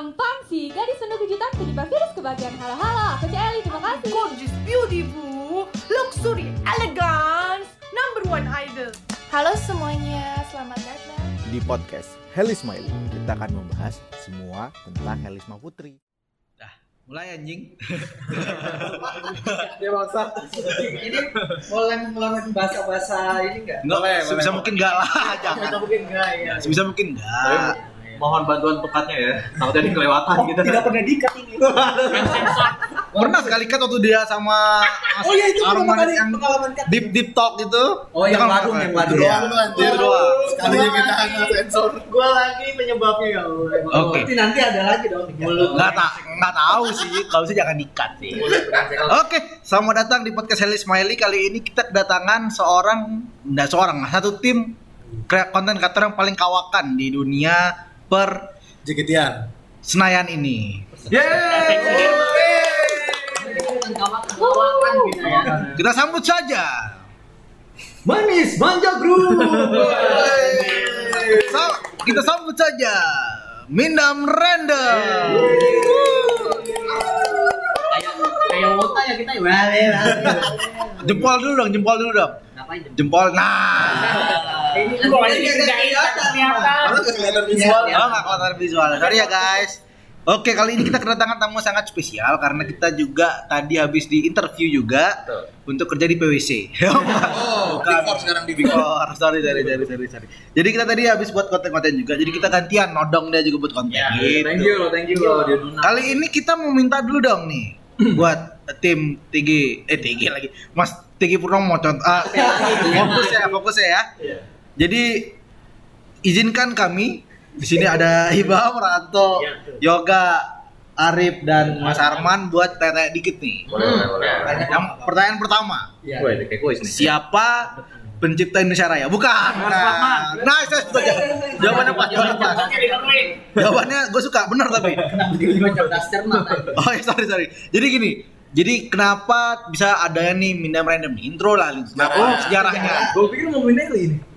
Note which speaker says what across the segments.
Speaker 1: Gampang sih, gadis penuh kejutan penyebab virus kebahagiaan. Halo halo, aku Celi, terima kasih.
Speaker 2: Gorgeous, beautiful, luxury, elegance, number one idol.
Speaker 3: Halo semuanya, selamat datang.
Speaker 4: Di podcast Helisma ini kita akan membahas semua tentang Helisma Putri.
Speaker 5: Mulai anjing.
Speaker 6: Ya bangsa. Ini mulai mengeluarkan bahasa-bahasa ini enggak?
Speaker 5: Enggak, sebisa mungkin enggak lah, jangan.
Speaker 6: mungkin enggak ya.
Speaker 5: Sebisa mungkin enggak.
Speaker 7: Mohon bantuan pekatnya ya takutnya ini kelewatan gitu
Speaker 6: Tidak pernah dikat ini.
Speaker 5: Pernah sekali kan waktu dia sama Mas
Speaker 6: Oh iya itu pertama
Speaker 5: Arman
Speaker 6: kali
Speaker 5: yang
Speaker 6: pengalaman kat.
Speaker 5: deep deep talk itu.
Speaker 6: Oh, yang
Speaker 5: kan
Speaker 6: warung,
Speaker 5: apa?
Speaker 6: yang warung.
Speaker 5: Itu doang.
Speaker 4: Iya.
Speaker 5: Itu doang.
Speaker 4: Sekalinya kita hanya sensor.
Speaker 6: Gua lagi penyebabnya ya.
Speaker 5: Oke.
Speaker 6: Nanti nanti ada lagi dong. Mulut.
Speaker 5: Enggak tak enggak tahu sih, kalau bisa jangan dikat sih. Oke, selamat datang di podcast Heli Smiley. Kali ini kita kedatangan seorang, enggak seorang, satu tim konten kreator yang paling kawakan di dunia per
Speaker 4: Jekitian.
Speaker 5: Senayan ini.
Speaker 6: Gitu ya.
Speaker 5: Kita sambut saja.
Speaker 6: Manis manja group.
Speaker 5: Kita sambut saja Mindam Random.
Speaker 6: Kayak wota ya kita ya. Wale.
Speaker 5: Jempol dulu dong, jempol dulu dong.
Speaker 6: Ngapain?
Speaker 5: Jempol. Nah.
Speaker 6: Ini ini ternyata.
Speaker 4: Kalau kelihatan visual.
Speaker 5: Oh, nggak kelihatan visual. Sorry ya guys. Oke, kali ini kita kedatangan tamu sangat spesial karena kita juga tadi habis di interview juga untuk kerja di PwC.
Speaker 4: Oh, Big Four sekarang di Big Four.
Speaker 5: Oh, sorry, sorry, sorry, sorry, sorry. Jadi kita tadi habis buat konten-konten juga. Jadi kita gantian nodong dia juga buat konten. gitu.
Speaker 7: thank you thank you
Speaker 5: Kali ini kita mau minta dulu dong nih buat tim TG eh TG lagi. Mas TG Purnomo contoh ah, fokus ya, fokus ya. Jadi izinkan kami di sini ada Ibam, Ranto,
Speaker 6: Ya, betul.
Speaker 5: Yoga, Arif dan Mas Arman buat tanya dikit nih.
Speaker 7: boleh boleh boleh
Speaker 5: Yang pertanyaan pertama,
Speaker 6: Iya.
Speaker 5: Siapa pencipta Indonesia Raya? Bukan. Nah, nah saya suka jawabannya pas, jawabannya pas. Jawabannya gue suka, benar tapi. Oh ya sorry sorry. Jadi gini, jadi kenapa bisa ada nih Mindam Random? Intro lah, kenapa? Oh, sejarahnya.
Speaker 7: gue pikir mau pindah ini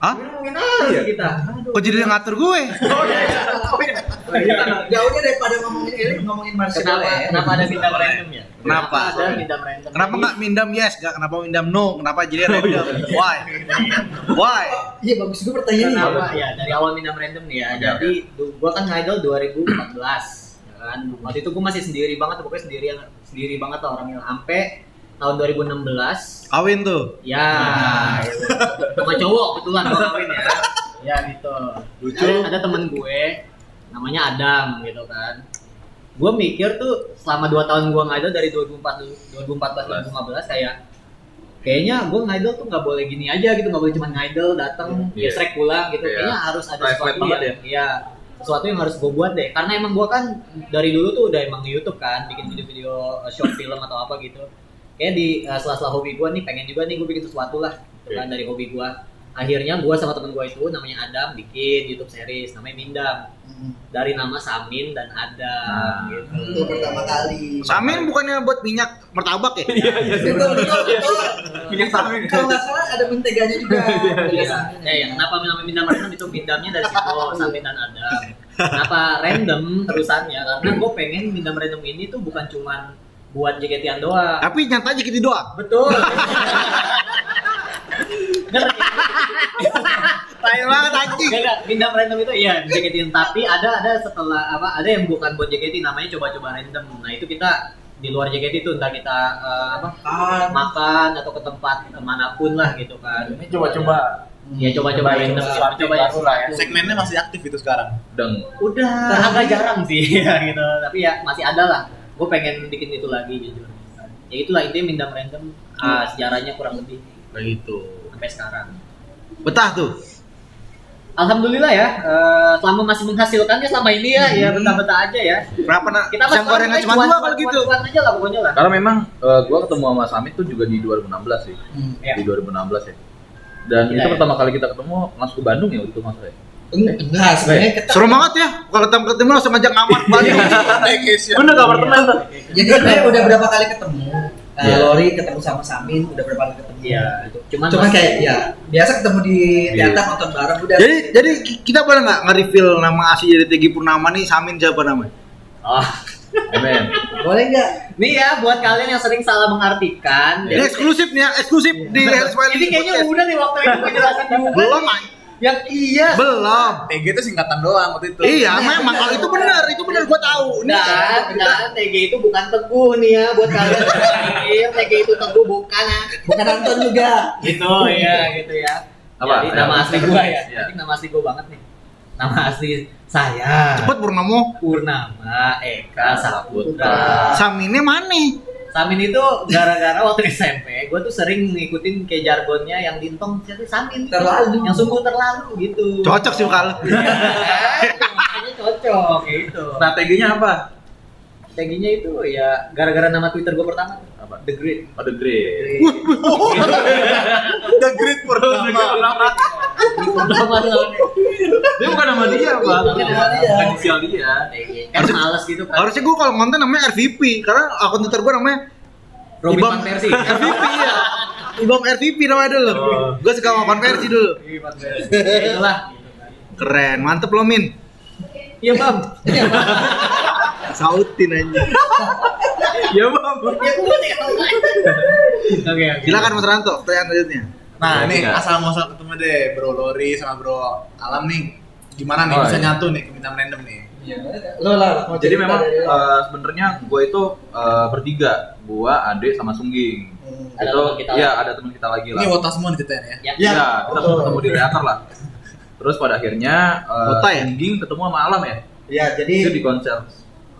Speaker 5: Hah?
Speaker 6: Ngomongin apa kita?
Speaker 5: Kok jadi yang ngatur gue?
Speaker 6: Jauhnya daripada ngomongin Eli, ngomongin Marcel
Speaker 8: Kenapa,
Speaker 6: ya.
Speaker 8: kenapa ada bintang random ya?
Speaker 5: Kenapa?
Speaker 8: Ada bintang random.
Speaker 5: Kenapa nggak Mindam yes? Gak kenapa Mindam no? Kenapa jadi random? Why? Why?
Speaker 6: Iya bagus juga pertanyaannya.
Speaker 8: Kenapa? Ya dari awal bintang random nih ya. Jadi gua kan ngidol 2014 ya kan. Waktu itu gua masih sendiri banget, pokoknya sendirian sendiri banget lah orangnya. Sampai tahun 2016
Speaker 5: Kawin tuh.
Speaker 8: ya sama cowok kebetulan gua kawin ya. Ya gitu.
Speaker 5: Lucu.
Speaker 8: Ada, ada temen gue namanya Adam gitu kan. Gue mikir tuh selama 2 tahun gua ngidol dari 2004 2014 2015 kayak kayaknya gue ngidol tuh nggak boleh gini aja gitu nggak boleh cuma ngidol datang
Speaker 7: Iya.
Speaker 8: gesrek pulang gitu
Speaker 7: Iya.
Speaker 8: kayaknya harus ada
Speaker 7: Private
Speaker 8: sesuatu yang ya sesuatu yang harus gue buat deh karena emang gue kan dari dulu tuh udah emang YouTube kan bikin video-video short film atau apa gitu kayak di uh, sela-sela hobi gue nih pengen juga nih gue bikin sesuatu lah gitu kan dari hobi gue akhirnya gue sama temen gue itu namanya Adam bikin YouTube series namanya Mindam dari nama Samin dan Adam gitu
Speaker 6: Itu pertama kali.
Speaker 5: Samin bukannya buat minyak martabak ya?
Speaker 6: Betul betul betul.
Speaker 7: minyak samin
Speaker 6: Kalau nggak salah ada menteganya juga.
Speaker 8: Iya, ya, ya, kenapa namanya Mindam random itu Mindamnya dari situ Samin dan Adam. Kenapa random terusannya? Karena gue pengen Mindam random ini tuh bukan cuman buat JKT-an doang.
Speaker 5: Tapi nyata gitu doang.
Speaker 8: Betul. Bener,
Speaker 5: Tai banget anjing.
Speaker 8: Enggak, Mindam random itu iya JKT tapi ada ada setelah apa ada yang bukan buat JKT namanya coba-coba random. Nah, itu kita di luar JKT itu entah kita eh, apa makan atau ke tempat mana pun lah gitu kan.
Speaker 7: ini coba-coba
Speaker 8: Ya coba-coba random, coba
Speaker 7: baru lah ya
Speaker 4: Segmennya masih aktif itu sekarang.
Speaker 7: deng
Speaker 8: udah agak jarang sih ya gitu tapi ya masih ada lah gue pengen bikin itu lagi jujur ya itulah intinya mindam random ah, sejarahnya kurang lebih
Speaker 5: Begitu.
Speaker 8: sampai sekarang
Speaker 5: Betah tuh.
Speaker 8: alhamdulillah ya eh, selama masih menghasilkannya selama ini ya ya betah-betah aja ya
Speaker 5: Berapa nak?
Speaker 8: kita
Speaker 5: Pisang gorengan cuma dua kalau gitu.
Speaker 8: cuan aja lah pokoknya lah
Speaker 7: karena memang eh, gua ketemu sama Samit tuh juga di 2016 sih
Speaker 8: ya.
Speaker 7: di 2016 ya dan
Speaker 8: Gila
Speaker 7: itu
Speaker 8: ya.
Speaker 7: pertama kali kita ketemu langsung ke Bandung ya waktu itu mas ya
Speaker 6: Enggak, sebenarnya kita
Speaker 5: Seru banget ya. Kalau ketemu ketemu langsung ngajak ngamat Bandung.
Speaker 4: Naik case ya.
Speaker 7: bener gak apartemen tuh
Speaker 6: jadi sebenarnya udah berapa kali ketemu. Eh,
Speaker 8: Iya.
Speaker 6: Lori ketemu sama Samin udah berapa kali ketemu
Speaker 8: Iya.
Speaker 6: gitu.
Speaker 8: Cuman
Speaker 6: kayak ya biasa ketemu di
Speaker 7: Iya.
Speaker 6: teater nonton bareng udah.
Speaker 5: Jadi jadi ki- kita boleh nggak nge-reveal nama asli dari Tegi Purnama nih Samin siapa namanya?
Speaker 8: Oh,
Speaker 7: Amin.
Speaker 6: boleh nggak?
Speaker 8: nih ya buat kalian yang sering salah mengartikan.
Speaker 5: Ini eksklusif nih ya, eksklusif di
Speaker 8: Ini kayaknya udah nih waktu itu gue jelasin juga.
Speaker 5: Belum.
Speaker 8: Yang iya.
Speaker 5: belum.
Speaker 9: TG itu singkatan doang waktu itu.
Speaker 5: Iya, memang kalau itu benar, itu benar gua tahu. Ini
Speaker 8: Dan, dan TG itu bukan teguh nih ya buat kalian TG itu teguh bukan ya.
Speaker 6: Bukan Anton juga.
Speaker 8: Gitu ya, gitu ya.
Speaker 7: Apa?
Speaker 8: Jadi nama asli gua ya.
Speaker 7: Iya.
Speaker 8: Jadi nama asli gua banget nih. Nama asli saya
Speaker 5: cepet Purnomo.
Speaker 8: Purnama Eka Saputra.
Speaker 5: Saminnya mana?
Speaker 8: Samin itu gara-gara waktu SMP, gue tuh sering ngikutin kayak jargonnya yang dintong jadi Samin
Speaker 6: Terlalu.
Speaker 8: yang sungguh terlalu gitu.
Speaker 5: Cocok sih kalau.
Speaker 8: Makanya cocok gitu.
Speaker 7: Nah, TG-nya apa?
Speaker 8: Taginya itu ya gara-gara nama Twitter gue pertama
Speaker 7: Apa?
Speaker 8: The Great.
Speaker 7: Oh, The Great.
Speaker 9: The Great Purnama.
Speaker 7: Dia bukan nama dia, Pak.
Speaker 8: Bukan nama dia.
Speaker 7: Bukan inisial dia.
Speaker 8: Kan males gitu kan.
Speaker 5: Harusnya gua kalau konten namanya RVP karena akun Twitter gua namanya
Speaker 8: Robin
Speaker 5: Ibam
Speaker 8: Persie.
Speaker 5: RVP ya. Ibam RVP namanya dulu. Gua suka mau konversi dulu.
Speaker 8: Ya, Itulah.
Speaker 5: Keren, mantep lo Min.
Speaker 8: Iya bang.
Speaker 5: Sautin aja.
Speaker 7: Iya, Bang.
Speaker 8: Ya gue nih. Oke oke.
Speaker 5: Silakan Mas Ranto, pertanyaan selanjutnya.
Speaker 9: Nah,
Speaker 7: Iya,
Speaker 9: nih
Speaker 7: enggak.
Speaker 9: asal muasal ketemu deh Bro Lori sama Bro Alam nih. Gimana nih
Speaker 7: Oh,
Speaker 9: bisa
Speaker 7: iya.
Speaker 9: nyatu nih ke bintang random nih?
Speaker 6: Lo lah.
Speaker 7: Jadi memang eh, sebenarnya gue itu eh, bertiga, gua, Ade sama Sungging.
Speaker 6: Hmm.
Speaker 8: Ada
Speaker 7: itu
Speaker 8: teman kita
Speaker 7: iya
Speaker 8: lagi.
Speaker 7: ada teman kita lagi lah.
Speaker 9: Ini wota semua diceritain ya.
Speaker 8: Ya.
Speaker 7: Iya, kita semua ketemu di teater lah. Terus pada akhirnya eh,
Speaker 5: Kota ya?
Speaker 7: Ketemu sama Alam ya.
Speaker 6: Ya jadi
Speaker 7: Itu di konser.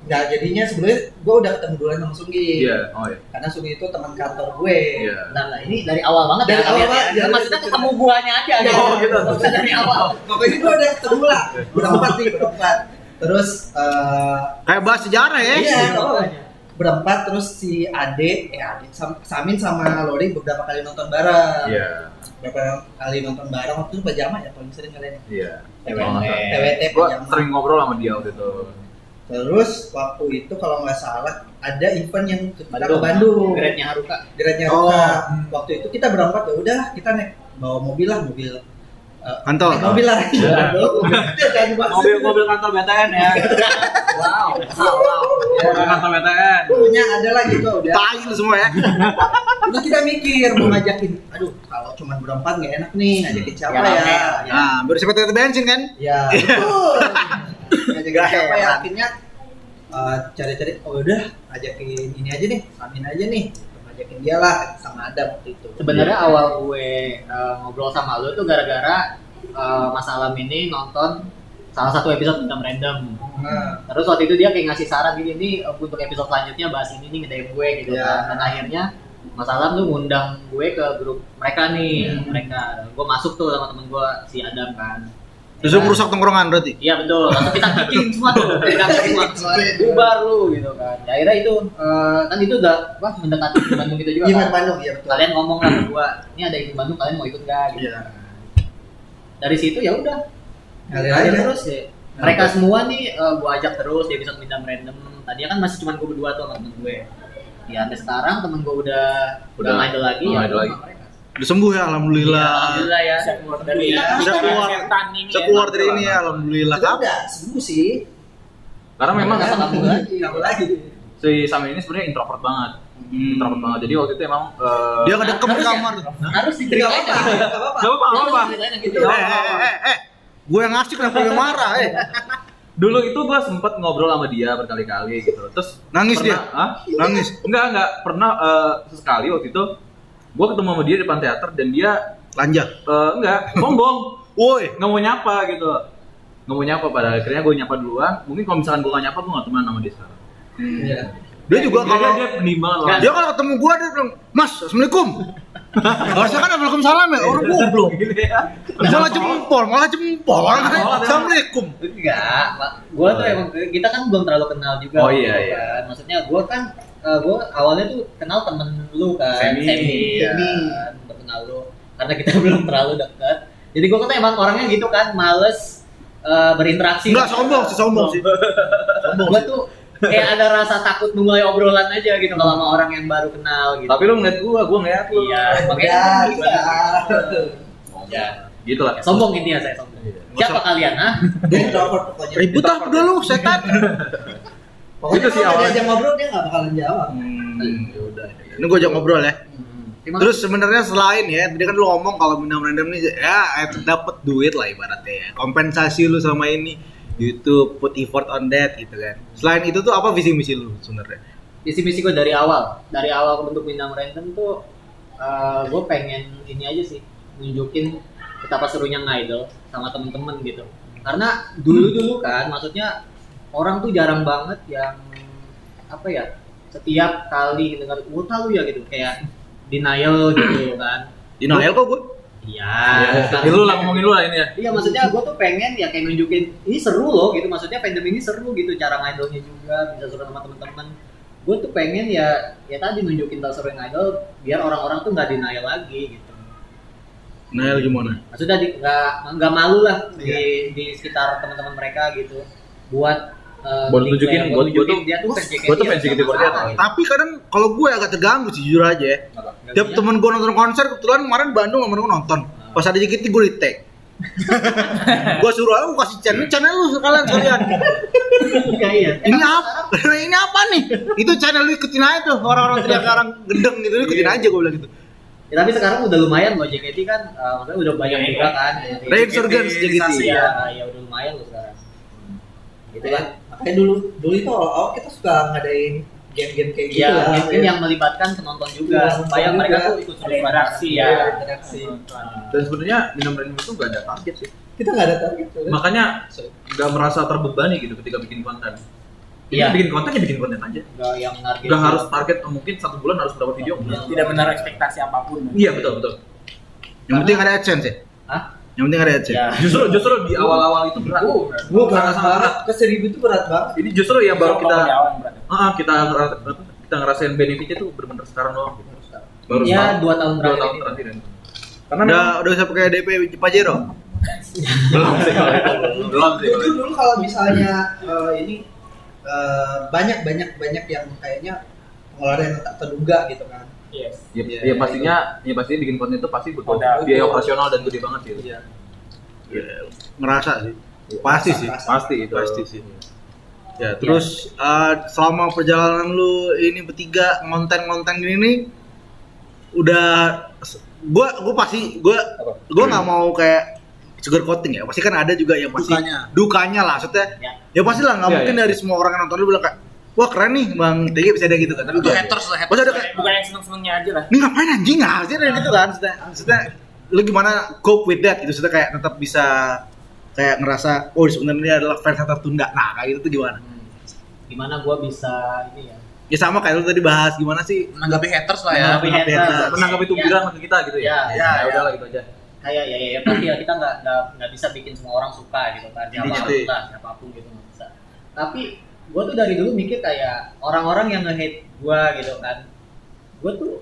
Speaker 6: nggak jadinya sebelumnya gue udah ketemu duluan sama Sunggi.
Speaker 7: Iya, oh iya.
Speaker 6: Karena Sunggi itu teman kantor gue.
Speaker 7: Iya.
Speaker 8: Nah, nah, ini dari awal banget
Speaker 6: Dari
Speaker 8: ya
Speaker 6: awal
Speaker 8: kalian
Speaker 6: banget,
Speaker 8: ya.
Speaker 6: dari-
Speaker 8: Maksudnya ketemu guanya aja
Speaker 6: Iya,
Speaker 8: Oh,
Speaker 6: gitu.
Speaker 8: Maksudnya dari awal.
Speaker 6: Pokoknya gue udah ketemu lah. Berempat nih, berempat. Terus eh
Speaker 5: Kayak bahas sejarah ya.
Speaker 6: Iya, makanya. berempat terus si Ade, eh Ade, Sam- Samin sama Lori beberapa kali nonton bareng.
Speaker 7: Iya.
Speaker 6: Beberapa kali nonton bareng waktu itu pajama ya paling sering kalian.
Speaker 7: Iya.
Speaker 8: TWT.
Speaker 7: Gue sering ngobrol sama dia waktu itu.
Speaker 6: Terus waktu itu kalau nggak salah ada event yang kita ke
Speaker 8: Bandung.
Speaker 6: Bandung.
Speaker 8: Grade-nya Haruka.
Speaker 6: Geraknya
Speaker 5: Oh.
Speaker 6: Roka. Waktu itu kita berempat ya udah kita naik bawa mobil lah mobil
Speaker 5: Kantor.
Speaker 6: mobil lah. Jangan dibahas.
Speaker 7: Mobil-mobil kantor BTN ya. wow. Mobil kantor BTN.
Speaker 6: Punya ada lah gitu udah.
Speaker 5: Tai lu semua ya.
Speaker 6: Udah kita mikir mau ngajakin. Aduh, kalau cuma berempat nggak enak nih ngajakin siapa
Speaker 8: Ya,
Speaker 6: ya? Ya,
Speaker 5: Nah, baru siapa tahu bensin kan?
Speaker 6: ya betul. ngajakin siapa ya? Akhirnya eh, cari-cari. Oh udah, ajakin ini aja nih, Samin aja nih. Ngajakin dia lah sama Adam waktu itu.
Speaker 8: Sebenarnya awal gue eh, ngobrol sama lu tuh gara-gara eh, Mas Alam ini nonton salah satu episode tentang random.
Speaker 6: Nah,
Speaker 8: Terus waktu itu dia kayak ngasih saran gini nih untuk episode selanjutnya bahas ini nih nge-DM gue gitu
Speaker 6: Iya.
Speaker 8: kan. Dan akhirnya Mas Alam tuh ngundang gue ke grup mereka nih,
Speaker 6: Hmm.
Speaker 8: mereka. Gue masuk tuh sama temen gue si Adam kan.
Speaker 5: Terus lu merusak tongkrongan berarti.
Speaker 8: Iya betul, langsung kita kicking semua tuh, kita semua, bubar lu gitu kan. Ya, akhirnya itu, eh, kan itu udah, wah mendekati di Bandung gitu juga
Speaker 6: Event
Speaker 8: kan.
Speaker 6: Bandung ya betul.
Speaker 8: Kalian ngomong lah berdua, ini ada event Bandung, kalian mau ikut gak? Gitu.
Speaker 6: Iya.
Speaker 8: Dari situ ya udah,
Speaker 6: Ngalir aja.
Speaker 8: terus ya. Mereka semua nih eh, gue ajak terus di episode Bintang Random. Tadinya kan masih cuma gue berdua tuh sama temen gue. Ya sampai sekarang temen gue udah udah
Speaker 7: Udah,
Speaker 8: nggak ada lagi
Speaker 7: udah
Speaker 8: ya.
Speaker 7: nggak
Speaker 8: gua
Speaker 7: lagi.
Speaker 8: sama mereka.
Speaker 5: Udah sembuh ya, alhamdulillah.
Speaker 8: Alhamdulillah ya. Dari
Speaker 5: Bisa keluar, bisa keluar dari ini ya, alhamdulillah.
Speaker 6: Sudah udah sembuh sih.
Speaker 7: Karena memang
Speaker 8: Kenapa kamu lagi?
Speaker 6: Kamu lagi.
Speaker 7: si Samin ini sebenarnya introvert banget.
Speaker 5: Hmm.
Speaker 7: Introvert banget. Jadi waktu itu emang eh,
Speaker 5: Dia di
Speaker 8: Harus ya?
Speaker 5: kamar.
Speaker 8: harus diceritain
Speaker 6: Gak apa-apa, gak apa-apa.
Speaker 8: Gitu.
Speaker 5: Eh, eh, eh, eh. Gue yang ngasih kenapa lu marah, eh.
Speaker 7: Dulu itu gua sempet ngobrol sama dia berkali-kali gitu. Terus
Speaker 5: Nangis
Speaker 7: pernah,
Speaker 5: dia?
Speaker 7: Hah?
Speaker 5: Nangis.
Speaker 7: Enggak, enggak. Pernah eh, sesekali waktu itu gua ketemu sama dia di depan teater dan dia
Speaker 5: Lanjak.
Speaker 7: eh, enggak, sombong.
Speaker 5: Woi,
Speaker 7: Nggak mau nyapa gitu. Nggak mau nyapa pada akhirnya gue nyapa duluan. Mungkin kalau misalkan gue nggak nyapa, gue nggak teman sama dia sekarang.
Speaker 6: Iya.
Speaker 5: dia juga
Speaker 7: Dia-
Speaker 5: kalau
Speaker 7: dia pendiam banget loh.
Speaker 5: dia kalau ketemu gua dia bilang, "Mas, Assalamualaikum." Harusnya kan Waalaikumsalam ya, orang goblok. Malah jempol, malah jempol. Orang Assalamualaikum.
Speaker 8: Enggak, Pak. Gua tuh emang kita kan belum terlalu kenal juga.
Speaker 7: Oh, iya, iya.
Speaker 8: kan. Maksudnya gua kan eh, gua awalnya tuh kenal temen lu kan,
Speaker 7: Semi, iya.
Speaker 8: kan, baru kenal lu. Karena kita belum terlalu dekat. Jadi gua kan emang orangnya gitu kan, males eh, berinteraksi.
Speaker 5: Enggak sombong sih, sombong sih. Sombong sih.
Speaker 8: tuh kayak ada rasa takut memulai obrolan aja gitu kalau sama orang yang baru kenal gitu.
Speaker 7: Tapi lu ngeliat gua, gua ngeliat lu.
Speaker 8: Iya, makanya
Speaker 6: Ya,
Speaker 8: gimana?
Speaker 6: iya.
Speaker 8: Ya,
Speaker 7: Gitu lah.
Speaker 8: sombong intinya saya sombong. Siapa kalian,
Speaker 6: pokoknya.
Speaker 5: Ribut apa udah lu, setan.
Speaker 6: Pokoknya
Speaker 7: Itu sih awalnya.
Speaker 6: diajak ngobrol dia nggak bakalan jawab.
Speaker 5: Hmm, ya udah. Ini gue ajak ngobrol ya.
Speaker 8: Terima
Speaker 5: Terus sebenarnya selain ya, tadi kan lu ngomong kalau minum random nih ya eh, dapat duit lah ibaratnya ya. Kompensasi lu selama ini YouTube put effort on that gitu kan. Selain itu tuh apa visi misi lu sebenarnya?
Speaker 8: visi misi gue dari awal dari awal bentuk Minang Random tuh gue pengen ini aja sih nunjukin betapa serunya ngidol sama temen-temen gitu karena dulu dulu kan maksudnya orang tuh jarang banget yang apa ya setiap kali dengar gue tahu ya gitu. Kayak denial gitu kan.
Speaker 5: Denial kok gue.
Speaker 8: iya.
Speaker 7: Jadi lu lah ngomongin lu lah ini ya.
Speaker 8: Iya maksudnya gue tuh pengen ya kayak nunjukin ini seru loh gitu. Maksudnya fandom ini seru gitu cara ngidolnya juga bisa seru sama teman-teman gue tuh pengen ya ya tadi nunjukin tentang seru ngidol biar orang-orang tuh nggak denial lagi gitu.
Speaker 5: Denial gimana?
Speaker 8: maksudnya nggak nggak malu lah di di sekitar teman-teman mereka gitu. Buat eh,
Speaker 7: Buat gua- gua
Speaker 8: nunjukin
Speaker 7: tuh-
Speaker 8: dia tuh fans
Speaker 7: gua tuh fans
Speaker 8: JKT
Speaker 7: JKT48
Speaker 8: sama
Speaker 7: tau.
Speaker 8: gitu.
Speaker 5: Tapi kadang kalau gue agak terganggu sih jujur aja ya. Tiap temen gue nonton konser kebetulan kemarin Bandung sama gue nonton. Pas ada JKT gue di tag. gue suruh aku kasih channel channel lu sekalian sekalian.
Speaker 8: Iya, iya.
Speaker 5: Ini apa? ini apa nih? Itu channel lu ikutin aja tuh orang-orang teriak orang gendeng gitu lu ikutin aja gue bilang gitu.
Speaker 8: Ya, tapi sekarang udah lumayan loh JKT kan eh, maksudnya udah banyak juga kan
Speaker 5: Reinsurgence JKT.
Speaker 8: Iya, ya udah lumayan loh sekarang. Gitu kan.
Speaker 6: Makanya dulu dulu itu awal kita suka ngadain game-game kayak gitu
Speaker 8: Iya,
Speaker 6: lah.
Speaker 8: mungkin yang melibatkan penonton juga
Speaker 6: Iya,
Speaker 8: supaya
Speaker 6: juga.
Speaker 8: mereka tuh ikut seru interaksi ya.
Speaker 6: Iya, interaksi.
Speaker 7: Dan sebenarnya minum random itu gak ada target sih.
Speaker 6: Kita nggak ada target kan?
Speaker 7: Makanya gak merasa terbebani gitu ketika bikin konten.
Speaker 8: Iya.
Speaker 7: Iya. Bikin konten ya bikin konten aja.
Speaker 8: Enggak yang target.
Speaker 7: Gak harus target oh, mungkin satu bulan harus berapa video.
Speaker 10: tidak benar ekspektasi apa pun
Speaker 7: Iya betul betul.
Speaker 5: Yang penting ada AdSense ya.
Speaker 8: Hah?
Speaker 5: Yang penting ada AdSense.
Speaker 8: Ya.
Speaker 7: Justru justru di awal-awal itu berat.
Speaker 6: Gue berat
Speaker 7: Sangat-sangat
Speaker 6: banget. Ke seribu itu berat banget.
Speaker 7: Ini justru yang baru kita
Speaker 10: berat.
Speaker 7: ah, kita apa, kita ngerasain benefitnya tuh benar-benar sekarang doang. Baru
Speaker 8: Ya, dua tahun
Speaker 7: dua
Speaker 8: terakhir
Speaker 7: tahun
Speaker 8: ini.
Speaker 7: terakhir. Karena
Speaker 5: Udah
Speaker 7: memang
Speaker 5: udah bisa pakai DP Pajero.
Speaker 7: belum sih kalau itu. belum sih. itu.
Speaker 6: dulu kalau misalnya eh, ini eh, banyak banyak banyak yang kayaknya pengeluaran yang tak terduga gitu kan.
Speaker 10: Yes.
Speaker 7: Ya,
Speaker 6: Iya,
Speaker 7: ya pastinya, ya pastinya bikin konten itu pasti butuh
Speaker 10: Modal.
Speaker 7: biaya operasional dan gede banget gitu.
Speaker 6: Iya.
Speaker 5: Ngerasa sih. Pasti sih.
Speaker 7: Pasti itu.
Speaker 5: Pasti sih. Ya, terus eh, selama perjalanan lu ini bertiga ngonten-ngonten gini nih udah gua gua pasti gua gua nggak mau kayak sugar coating ya. Pasti kan ada juga yang pasti
Speaker 9: Dukanya.
Speaker 5: dukanya lah maksudnya.
Speaker 8: Ya.
Speaker 5: Ya, pasti lah nggak
Speaker 7: Ya,
Speaker 5: mungkin
Speaker 7: ya.
Speaker 5: dari semua orang yang nonton lu bilang kayak wah keren nih Bang TG bisa ada gitu kan. Tapi
Speaker 9: Itu
Speaker 5: gua
Speaker 9: haters lah, haters.
Speaker 5: Ada
Speaker 10: Bukan yang seneng-senengnya aja lah.
Speaker 5: ini ngapain anjing nggak sih kayak gitu kan maksudnya, maksudnya lu gimana cope with that gitu maksudnya kayak tetap bisa kayak ngerasa oh sebenarnya ini adalah fans tertunda nah kayak gitu tuh gimana
Speaker 8: Gimana gua bisa ini ya?
Speaker 5: ya sama kayak lu tadi bahas gimana sih
Speaker 9: Menanggapi haters lah ya.
Speaker 8: Menanggapi
Speaker 5: Menanggapi
Speaker 8: haters.
Speaker 5: haters.
Speaker 7: Menanggapi itu
Speaker 8: Ya.
Speaker 7: bilang ke kita gitu ya.
Speaker 8: Ya,
Speaker 7: ya,
Speaker 5: ya.
Speaker 7: udahlah gitu aja.
Speaker 8: kayak ya ya, ya pasti ya kita nggak nggak bisa bikin semua orang suka gitu kan
Speaker 5: tuh.
Speaker 8: lah siapa pun gitu nggak bisa tapi gue tuh dari dulu mikir kayak orang-orang yang nge-hate gue gitu kan. Gue tuh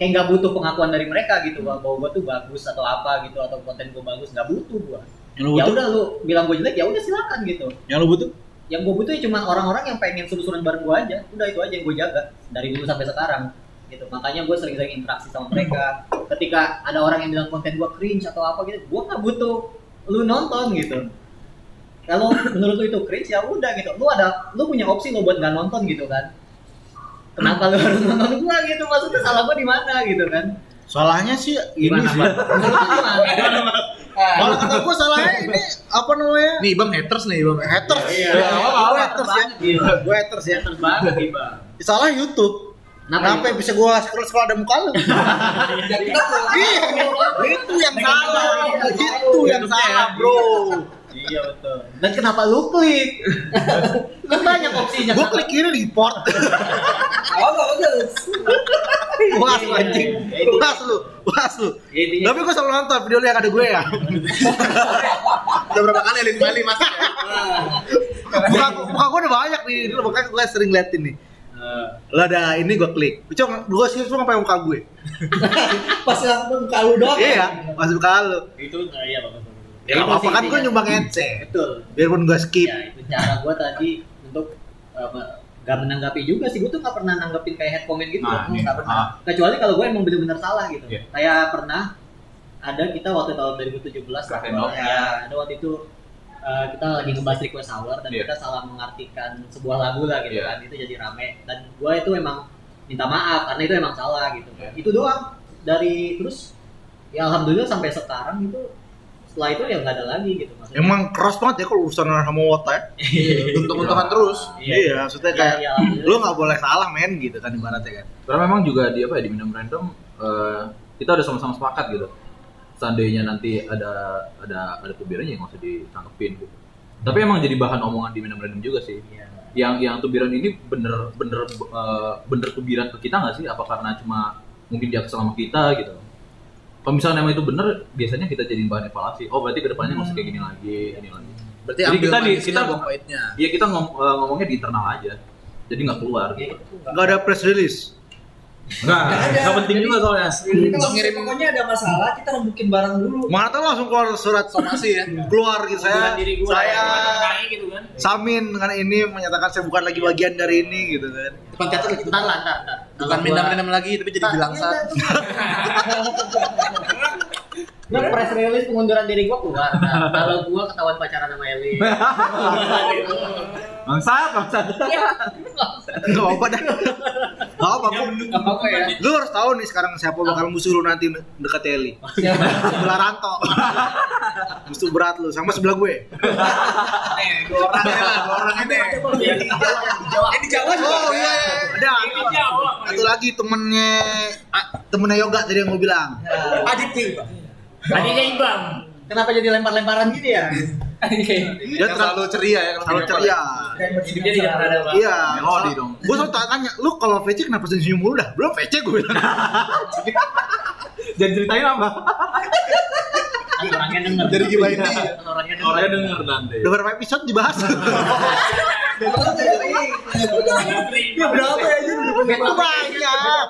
Speaker 8: kayak nggak butuh pengakuan dari mereka gitu bahwa bahwa gue tuh bagus atau apa gitu atau konten gue bagus nggak butuh gue ya
Speaker 5: butuh?
Speaker 8: Udah lu bilang gue jelek ya udah silakan gitu.
Speaker 5: Yang lu butuh?
Speaker 8: Yang gue butuh cuma orang-orang yang pengen seru-seruan bareng gue aja. Udah itu aja yang gue jaga dari dulu sampai sekarang gitu. Makanya gue sering-sering interaksi sama mereka. Ketika ada orang yang bilang konten gue cringe atau apa gitu gue nggak butuh lu nonton gitu kalau menurut lu itu cringe ya udah gitu. Lu ada lu punya opsi lo buat nggak nonton gitu kan. Kenapa lu harus nonton gue gitu? Maksudnya salah gue di mana gitu kan?
Speaker 5: Salahnya sih ini
Speaker 8: Gimana,
Speaker 5: sih. Malah kata gua salahnya ini apa namanya?
Speaker 9: Nih bang haters nih bang.
Speaker 5: haters.
Speaker 8: Iya,
Speaker 5: Ya, gua haters ya.
Speaker 8: Gila.
Speaker 5: gua haters ya.
Speaker 8: Haters banget nih bang.
Speaker 5: Salah YouTube.
Speaker 8: Kenapa
Speaker 5: Kenapa bisa gua scroll scroll ada muka lu? Iya, itu yang salah. Itu yang salah, bro.
Speaker 8: Iya betul. Dan kenapa lu klik? kan banyak opsinya.
Speaker 5: Gua klik kiri report.
Speaker 6: Awal nggak bagus.
Speaker 5: Puas lu anjing. Puas lu, puas lu. Tapi gua selalu nonton video lu yang ada gue ya.
Speaker 9: Udah berapa kali Elit Bali mas?
Speaker 5: Muka, muka gua udah banyak nih, dulu makanya gua sering liatin nih.
Speaker 8: eh,
Speaker 5: Lah ada ini gua klik. Cuma gua sih cuma sampai muka gue.
Speaker 6: Pas langsung kalau doang.
Speaker 5: Iya, masuk muka lu.
Speaker 8: itu nah, iya bagus.
Speaker 5: Ya
Speaker 8: Itu
Speaker 5: nggak apa-apa
Speaker 8: sih
Speaker 5: kan
Speaker 8: intinya.
Speaker 5: nyumbang headset.
Speaker 8: Betul.
Speaker 5: Biarpun gua skip.
Speaker 8: Ya itu cara gua tadi untuk apa gak menanggapi juga sih gue tuh gak pernah nanggepin kayak head comment gitu
Speaker 7: Nah.
Speaker 8: Nggak pernah
Speaker 7: Ah.
Speaker 8: kecuali kalau gue emang bener-bener salah gitu
Speaker 7: Iya.
Speaker 8: kayak pernah ada kita waktu tahun 2017
Speaker 7: Crack
Speaker 8: lah,
Speaker 7: and Dog.
Speaker 8: ya ada waktu itu uh, kita lagi ngebahas request hour dan
Speaker 7: Iya.
Speaker 8: kita salah mengartikan sebuah lagu lah gitu
Speaker 7: Iya.
Speaker 8: kan itu jadi rame dan gue itu emang minta maaf karena itu emang salah gitu
Speaker 7: Iya.
Speaker 8: itu doang dari terus ya alhamdulillah sampai sekarang gitu setelah itu ya nggak ada lagi gitu maksudnya
Speaker 5: Emang keras banget ya kalau urusan sama wota ya.
Speaker 9: Untung-untungan terus.
Speaker 5: Iya, maksudnya
Speaker 8: ya,
Speaker 5: kayak
Speaker 8: ya, alhamdulillah.
Speaker 5: lu nggak boleh salah men gitu kan ibaratnya kan.
Speaker 7: Karena memang juga di apa ya di minum random eh, kita udah sama-sama sepakat gitu. Seandainya nanti ada ada ada tubirannya nggak usah ditangkepin gitu. Tapi emang jadi bahan omongan di minum random juga sih.
Speaker 8: Iya.
Speaker 7: Yang yang tubiran ini bener bener eh, bener tubiran ke kita nggak sih? Apa karena cuma mungkin dia kesel sama kita gitu? Kalau misalnya emang itu bener, biasanya kita jadiin bahan evaluasi. Oh berarti ke depannya nggak usah kayak gini lagi, ini lagi.
Speaker 9: Berarti
Speaker 7: Jadi kita di- kita-
Speaker 9: pahitnya.
Speaker 7: Iya kita ngom- eh, ngomongnya di internal aja, jadi nggak keluar.
Speaker 8: Ya, itu nggak-
Speaker 5: ada press release.
Speaker 7: Nggak, nggak penting juga soalnya.
Speaker 6: Kalau ngirim pokoknya ada masalah kita rembukin barang dulu.
Speaker 5: Mana tahu langsung keluar surat
Speaker 9: Somasi ya.
Speaker 5: keluar gitu saya.
Speaker 8: Diri gua.
Speaker 5: Saya
Speaker 10: Kayak gitu kan.
Speaker 5: Samin dengan ini menyatakan saya bukan lagi bagian dari ini gitu kan.
Speaker 9: Depan teater gitu.
Speaker 8: Ntar lah, ntar, ntar.
Speaker 9: Bukan
Speaker 8: gua-
Speaker 9: minum-minum lagi tapi jadi bilang
Speaker 8: iya,
Speaker 9: sat.
Speaker 8: Nah, press release pengunduran diri gua keluar. Nah, kalau gua ketahuan pacaran sama Eli.
Speaker 7: Bangsat, bangsat.
Speaker 5: Enggak apa dah. Enggak apa
Speaker 8: apa ya?
Speaker 5: Lu harus tahu nih sekarang siapa bakal musuh lu nanti dekat Eli. Sebelah Ranto. musuh berat lu sama sebelah gue.
Speaker 9: Nih, dua orang ya lah, dua orang ini. Ini Jawa juga.
Speaker 5: Oh iya, iya. ada.
Speaker 10: Ini Jawa.
Speaker 5: Satu lagi temennya ah, temennya yoga tadi yang gue bilang.
Speaker 9: Adit King, Pak.
Speaker 10: Tadinya Ibang.
Speaker 8: Kenapa jadi lempar-lemparan gitu ya?
Speaker 5: Dia
Speaker 9: selalu ceria ya call.
Speaker 5: ceria.
Speaker 10: Hidupnya tidak pernah ada Bang.
Speaker 5: Iya.
Speaker 7: Melodi dong.
Speaker 5: Gue selalu tanya, lu kalau VC kenapa senyum mulu dah? Belum VC gue bilang.
Speaker 7: Jangan ceritain apa.
Speaker 8: Orangnya denger.
Speaker 9: Jadi dia.
Speaker 8: Kan Orangnya denger.
Speaker 7: Orangnya denger nanti.
Speaker 5: Udah berapa episode dibahas?
Speaker 6: Ya berapa ya aja udah banyak.
Speaker 5: Banyak.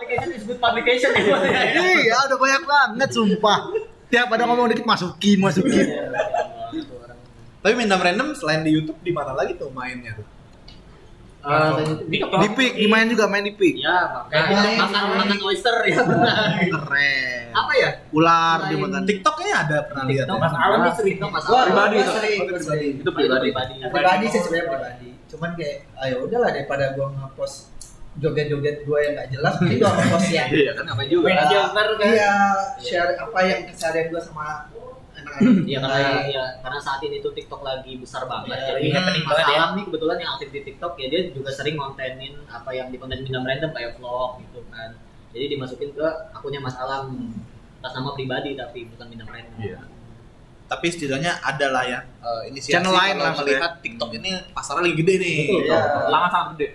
Speaker 8: Publication publication ya.
Speaker 5: Iya, udah banyak banget sumpah. Tiap ada ngomong dikit masukin, masukin.
Speaker 9: Tapi Mindam Random selain di YouTube di mana lagi tuh mainnya tuh?
Speaker 8: Eh,
Speaker 10: Di
Speaker 5: Di pick, dimain juga main di pick.
Speaker 8: Ya, makanya makan makan oyster ya.
Speaker 5: Keren.
Speaker 8: Apa ya?
Speaker 5: Ular dia makan.
Speaker 9: TikToknya ada pernah lihat ya?
Speaker 10: Mas Alam nih sering.
Speaker 8: Mas Alam.
Speaker 7: Pribadi
Speaker 6: gua sering.
Speaker 7: Itu pribadi.
Speaker 8: pribadi.
Speaker 6: Pribadi sih sebenarnya pribadi. Cuman kayak ayo udahlah daripada gua nge-post joget-joget gua yang nggak jelas, mending gua nge-post yang
Speaker 7: Iya kan ngapain juga.
Speaker 10: Kan.
Speaker 6: Iya, share apa yang keseharian gua sama.
Speaker 8: Iya karena ya karena saat ini tuh TikTok lagi besar banget.
Speaker 6: Iya,
Speaker 8: Jadi
Speaker 10: lagi happening
Speaker 8: Mas
Speaker 10: banget ya.
Speaker 8: Alam nih kebetulan yang aktif di TikTok ya dia juga sering ngontenin apa yang di konten minum random kayak vlog gitu kan. Jadi dimasukin ke akunnya Mas Alam atas nama pribadi tapi bukan minum random.
Speaker 7: Iya.
Speaker 9: Tapi setidaknya ada lah ya eh, inisiasi
Speaker 5: Channel lain lah
Speaker 9: melihat TikTok ini pasarnya lagi gede nih.
Speaker 8: Betul.
Speaker 6: Iya.
Speaker 7: Sangat sangat gede.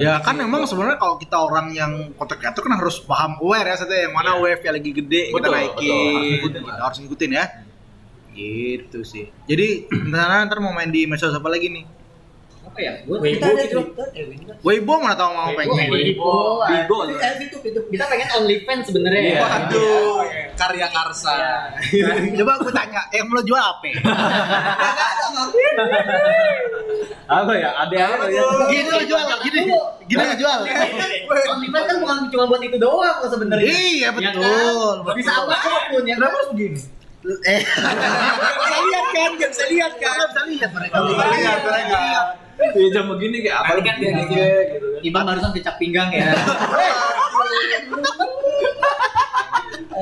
Speaker 5: Ya kan memang sebenarnya kalau kita orang yang content creator kan harus paham aware ya yang mana wave yang lagi gede kita
Speaker 7: Betul,
Speaker 5: naikin,
Speaker 7: betul. Harus ngikutin,
Speaker 5: kita harus ngikutin ya. Gitu sih. Jadi ntar ntar mau main di medsos apa lagi nih?
Speaker 8: Apa ya? Gua
Speaker 10: Weibo
Speaker 6: Kita ada
Speaker 10: gitu.
Speaker 6: Eh Windows.
Speaker 5: Weibo mana tahu mau
Speaker 10: Weibo,
Speaker 5: pengen.
Speaker 10: Weibo.
Speaker 7: Bigo.
Speaker 6: Eh, itu itu
Speaker 8: kita pengen OnlyFans sebenarnya ya.
Speaker 9: Waduh, karya karsa.
Speaker 5: Coba aku tanya, yang mau lo jual apa?
Speaker 7: Apa ya? Ada apa ya?
Speaker 5: Gini lo jual, gini, gini lo jual.
Speaker 8: OnlyFans kan bukan cuma buat itu doang kok sebenarnya.
Speaker 5: Iya
Speaker 8: Ya kan?
Speaker 5: betul.
Speaker 8: Bisa apa apa pun ya.
Speaker 5: Kenapa harus begini? Eh,
Speaker 9: Bisa lihat kan, nggak bisa lihat kan.
Speaker 5: nggak bisa lihat mereka.
Speaker 9: Bisa lihat mereka.
Speaker 7: Iya jam begini kayak apa?
Speaker 10: Kan dia gitu.
Speaker 7: kan.
Speaker 8: Iban barusan kecap pinggang ya.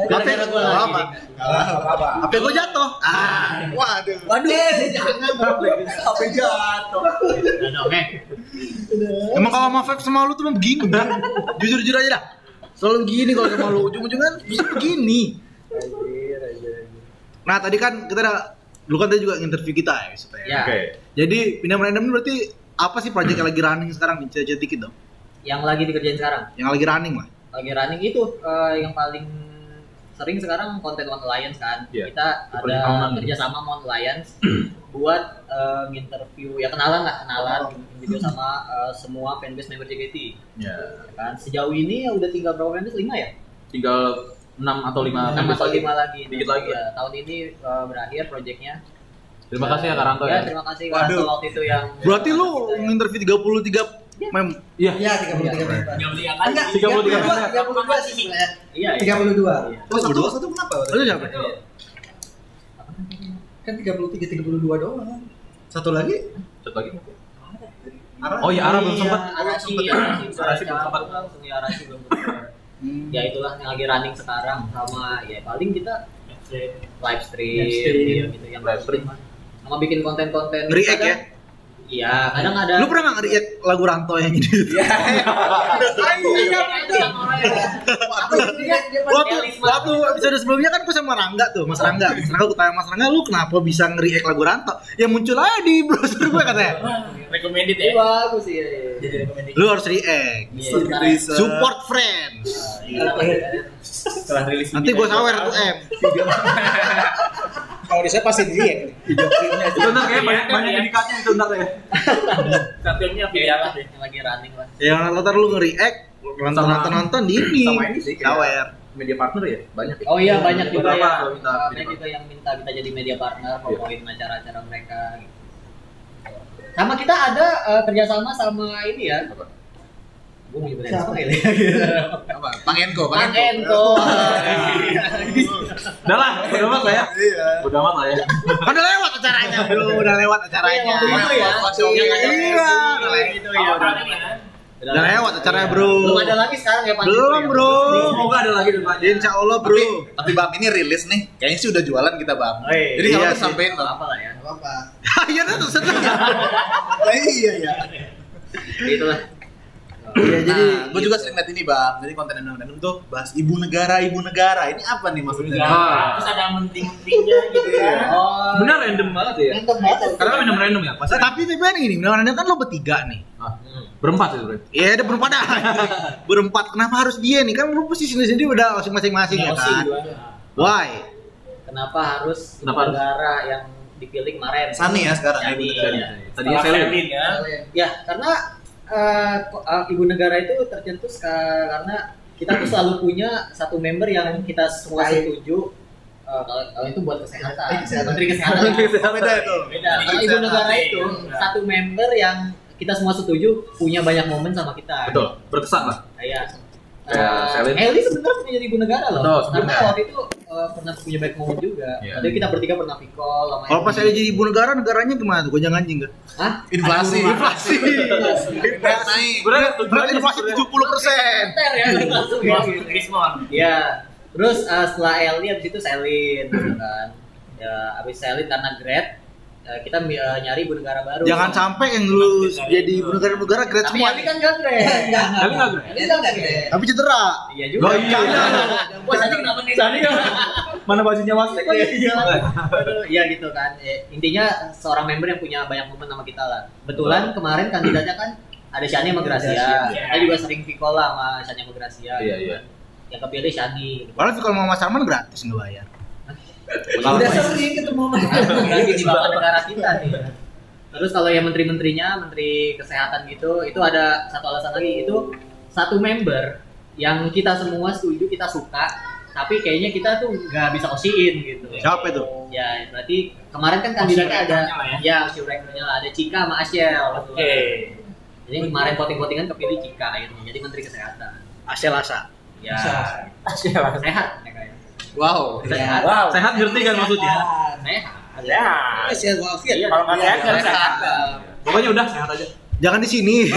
Speaker 8: Gua lagi.
Speaker 5: Apa?
Speaker 9: apa?
Speaker 5: HP gue jatuh. Ah,
Speaker 9: Waduh.
Speaker 8: Waduh, eh, jangan.
Speaker 9: Apa jatuh?
Speaker 8: Dong, eh.
Speaker 5: emang kalau sama Vape sama lu tuh emang begini. Jujur jujur aja dah. Selalu begini kalau sama lu ujung-ujungnya bisa begini. Nah tadi kan kita ada lu kan tadi juga interview kita ya supaya.
Speaker 8: Ya.
Speaker 7: Oke.
Speaker 5: Jadi pindah random ini berarti apa sih project yang lagi running sekarang nih? Cerita dikit dong.
Speaker 8: Yang lagi dikerjain sekarang.
Speaker 5: Yang lagi running lah.
Speaker 8: Lagi running itu eh, yang paling sering sekarang konten One Alliance kan.
Speaker 7: Iya.
Speaker 8: Kita ada
Speaker 7: tahunan.
Speaker 8: kerjasama One Alliance buat eh, nginterview ya kenalan lah kenalan video sama eh, semua fanbase member JKT.
Speaker 7: Ya.
Speaker 8: Ya kan sejauh ini ya udah tinggal berapa fanbase? 5 ya?
Speaker 7: Tinggal 6 atau 5
Speaker 8: enam atau lima lagi.
Speaker 7: Dikit lagi.
Speaker 8: Ya, tahun ini eh, berakhir proyeknya.
Speaker 7: Terima kasih ya Karanto
Speaker 8: Ya,
Speaker 7: ya.
Speaker 8: terima kasih
Speaker 9: Waduh.
Speaker 8: Karanto waktu itu yang
Speaker 5: Berarti lu nginterview 33 Mem
Speaker 7: Iya.
Speaker 6: Iya, 33 menit.
Speaker 10: Akal.
Speaker 6: Enggak,
Speaker 7: 33 menit.
Speaker 6: 32 sih sebenarnya.
Speaker 8: Iya, iya.
Speaker 6: 32.
Speaker 9: Oh, satu satu kenapa?
Speaker 5: Lu siapa?
Speaker 6: Kan 33 32 doang.
Speaker 9: Satu lagi?
Speaker 7: Satu lagi.
Speaker 9: Arah.
Speaker 7: Oh iya, Ara belum
Speaker 8: Iya,
Speaker 7: sempat.
Speaker 8: Arashi,
Speaker 7: Arashi
Speaker 8: Arashi,
Speaker 7: Arashi belum sempat.
Speaker 8: ya belum sempat. Ya itulah yang lagi running sekarang sama ya paling kita live stream,
Speaker 10: Live stream.
Speaker 8: iya, gitu yang
Speaker 7: Live stream.
Speaker 8: sama bikin konten-konten
Speaker 5: Nge-react ya?
Speaker 8: Iya, kadang ada
Speaker 5: Lu pernah nggak nge-react lagu Ranto yang ini? waktu waktu episode sebelumnya kan gue sama Rangga tuh, Mas Rangga. Mas Rangga gue tanya Mas Rangga, lu kenapa bisa nge-react lagu Ranto? Ya muncul aja di browser gue katanya.
Speaker 10: Recommended
Speaker 8: Iya,
Speaker 10: ya.
Speaker 8: bagus ya.
Speaker 10: Jadi recommended.
Speaker 5: Lu harus react.
Speaker 8: Iya,
Speaker 5: Support friends.
Speaker 8: Iya,
Speaker 10: Setelah rilis
Speaker 5: Nanti gue sawer tuh M.
Speaker 9: Kalau di saya pasti dia.
Speaker 7: Itu ntar kayak banyak banyak indikatnya itu ntar ya.
Speaker 10: Satunya viral lah deh.
Speaker 8: yang lagi running lah.
Speaker 5: Yang nonton lu nge-react, nonton nonton nonton di ini.
Speaker 7: Sama ini sih, kayak-
Speaker 5: Sawer.
Speaker 7: Media partner ya banyak. ya?
Speaker 8: Oh iya banyak juga ya.
Speaker 7: minta
Speaker 8: Banyak juga yang minta kita jadi media partner, promoin acara-acara mereka. Gitu. Sama kita ada eh, kerjasama sama ini ya. Gue mau nyebutin
Speaker 6: Siapa?
Speaker 8: Ya.
Speaker 9: Apa? Pangenko,
Speaker 8: Bang Enko.
Speaker 7: Udah lah, udah amat lah ya.
Speaker 9: Iya.
Speaker 7: Udah amat lah ya.
Speaker 5: Kan udah lewat acaranya, bro. Udah lewat acaranya.
Speaker 8: Iya, itu ya.
Speaker 5: Iya, iya, udah lewat.
Speaker 8: Itu ya.
Speaker 10: Ya.
Speaker 8: Udah
Speaker 5: Udah lewat acaranya, bro.
Speaker 8: Belum ada lagi sekarang ya Pak.
Speaker 5: Belum, bro.
Speaker 7: Semoga ada lagi depannya.
Speaker 5: Insya Allah, bro.
Speaker 9: Tapi, tapi Bang ini rilis nih. Kayaknya sih udah jualan kita Bang.
Speaker 8: Oh, iya.
Speaker 9: Jadi nggak
Speaker 5: Iya
Speaker 9: apa-apa
Speaker 5: sih.
Speaker 9: sampein Bang.
Speaker 8: apa lah ya.
Speaker 6: apa-apa.
Speaker 5: Iya, tuh seneng.
Speaker 9: Iya iya.
Speaker 8: Itulah.
Speaker 5: Iya, jadi
Speaker 9: Nah, gue juga sering liat ini bang. Jadi konten random tuh bahas ibu negara, ibu negara. Ini apa nih maksudnya?
Speaker 7: Ah.
Speaker 10: Terus ada menting-mentingnya gitu kan.
Speaker 8: Oh.
Speaker 7: Bener random banget ya.
Speaker 6: Random banget.
Speaker 7: Karena random random ya. Pasti.
Speaker 5: Nah, tapi tapi ini, benar kan lo bertiga nih.
Speaker 7: Ah, berempat sih bro.
Speaker 5: Iya, ada berempat dah. berempat. Kenapa harus dia nih? Kan lu posisi sendiri udah masing-masing ya
Speaker 8: Emosi
Speaker 5: kan. Why?
Speaker 8: Kenapa harus
Speaker 7: Kenapa harus?
Speaker 8: negara yang dipilih kemarin?
Speaker 9: Sani ya sekarang,
Speaker 8: Sani,
Speaker 9: ibu negara.
Speaker 8: ya.
Speaker 7: Selin.
Speaker 10: Selin ya.
Speaker 8: Ya, karena eh, eh, ibu negara itu tercetus ka- karena kita tuh selalu punya satu member yang kita semua setuju eh, kalau, kalau itu buat kesehatan, menteri kesehatan.
Speaker 9: Beda itu.
Speaker 8: Beda. Karena ibu negara itu satu member yang kita semua setuju punya banyak momen sama kita.
Speaker 7: Betul, berkesan lah.
Speaker 8: Eh,
Speaker 7: Selin.
Speaker 8: Eli sebenarnya punya jadi ibu negara loh.
Speaker 7: Betul,
Speaker 8: Karena waktu itu pernah punya baik momen juga.
Speaker 7: Iya.
Speaker 8: Jadi kita bertiga pernah pikol sama
Speaker 5: Kalau pas saya jadi ibu negara, negaranya gimana tuh? Gonjang anjing gak?
Speaker 8: Hah?
Speaker 9: Inflasi.
Speaker 5: Inflasi.
Speaker 9: Berat naik.
Speaker 7: Berat
Speaker 5: inflasi 70 persen.
Speaker 8: Ter ya langsung ya. Iya. Terus eh, setelah Eli abis itu Selin gitu kan. Ya abis Selin karena grad eh, kita eh, nyari ibu negara baru.
Speaker 5: Jangan sampai yang lu jadi ibu negara negara grade
Speaker 8: Tapi
Speaker 5: semua.
Speaker 8: Eli kan gak grad.
Speaker 7: Tapi grad.
Speaker 8: Kan gak grad.
Speaker 5: Tapi cedera.
Speaker 8: Iya juga.
Speaker 7: Oh, iya.
Speaker 8: Wah, Sani kenapa nih?
Speaker 7: Sani Mana bajunya mas?
Speaker 8: Iya, iya. Iya gitu kan. Eh, intinya seorang member yang punya banyak momen sama kita lah. Kebetulan kemarin kandidatnya kan ada Shani sama Gracia. Kita juga sering pikol lah sama Shani sama Gracia.
Speaker 7: Iya,
Speaker 8: gitu
Speaker 7: iya.
Speaker 8: Yang kepilih Shani. Gitu.
Speaker 5: Padahal kalau mau Mas Arman gratis nggak bayar.
Speaker 6: Udah sering ketemu
Speaker 8: Lagi di bawah negara kita nih. Terus kalau yang menteri-menterinya, menteri kesehatan gitu, itu ada satu alasan lagi itu satu member yang kita semua setuju, kita suka, tapi kayaknya kita tuh nggak bisa osiin gitu.
Speaker 5: Siapa itu?
Speaker 8: Ya, berarti kemarin kan kandidatnya ada, ya rankernya lah, ada Cika sama Ashel.
Speaker 10: Oke.
Speaker 8: Jadi kemarin voting-votingan kepilih Cika akhirnya, jadi menteri kesehatan.
Speaker 5: Asel asa.
Speaker 8: Ya, sehat mereka ya.
Speaker 9: Wow.
Speaker 8: Sehat.
Speaker 10: Wow.
Speaker 7: Sehat ngerti kan maksudnya?
Speaker 8: Sehat.
Speaker 10: Ya.
Speaker 6: Sehat walafiat.
Speaker 8: Iya,
Speaker 10: Kalau nggak sehat, nggak sehat.
Speaker 7: Pokoknya udah sehat aja.
Speaker 5: Jangan di sini.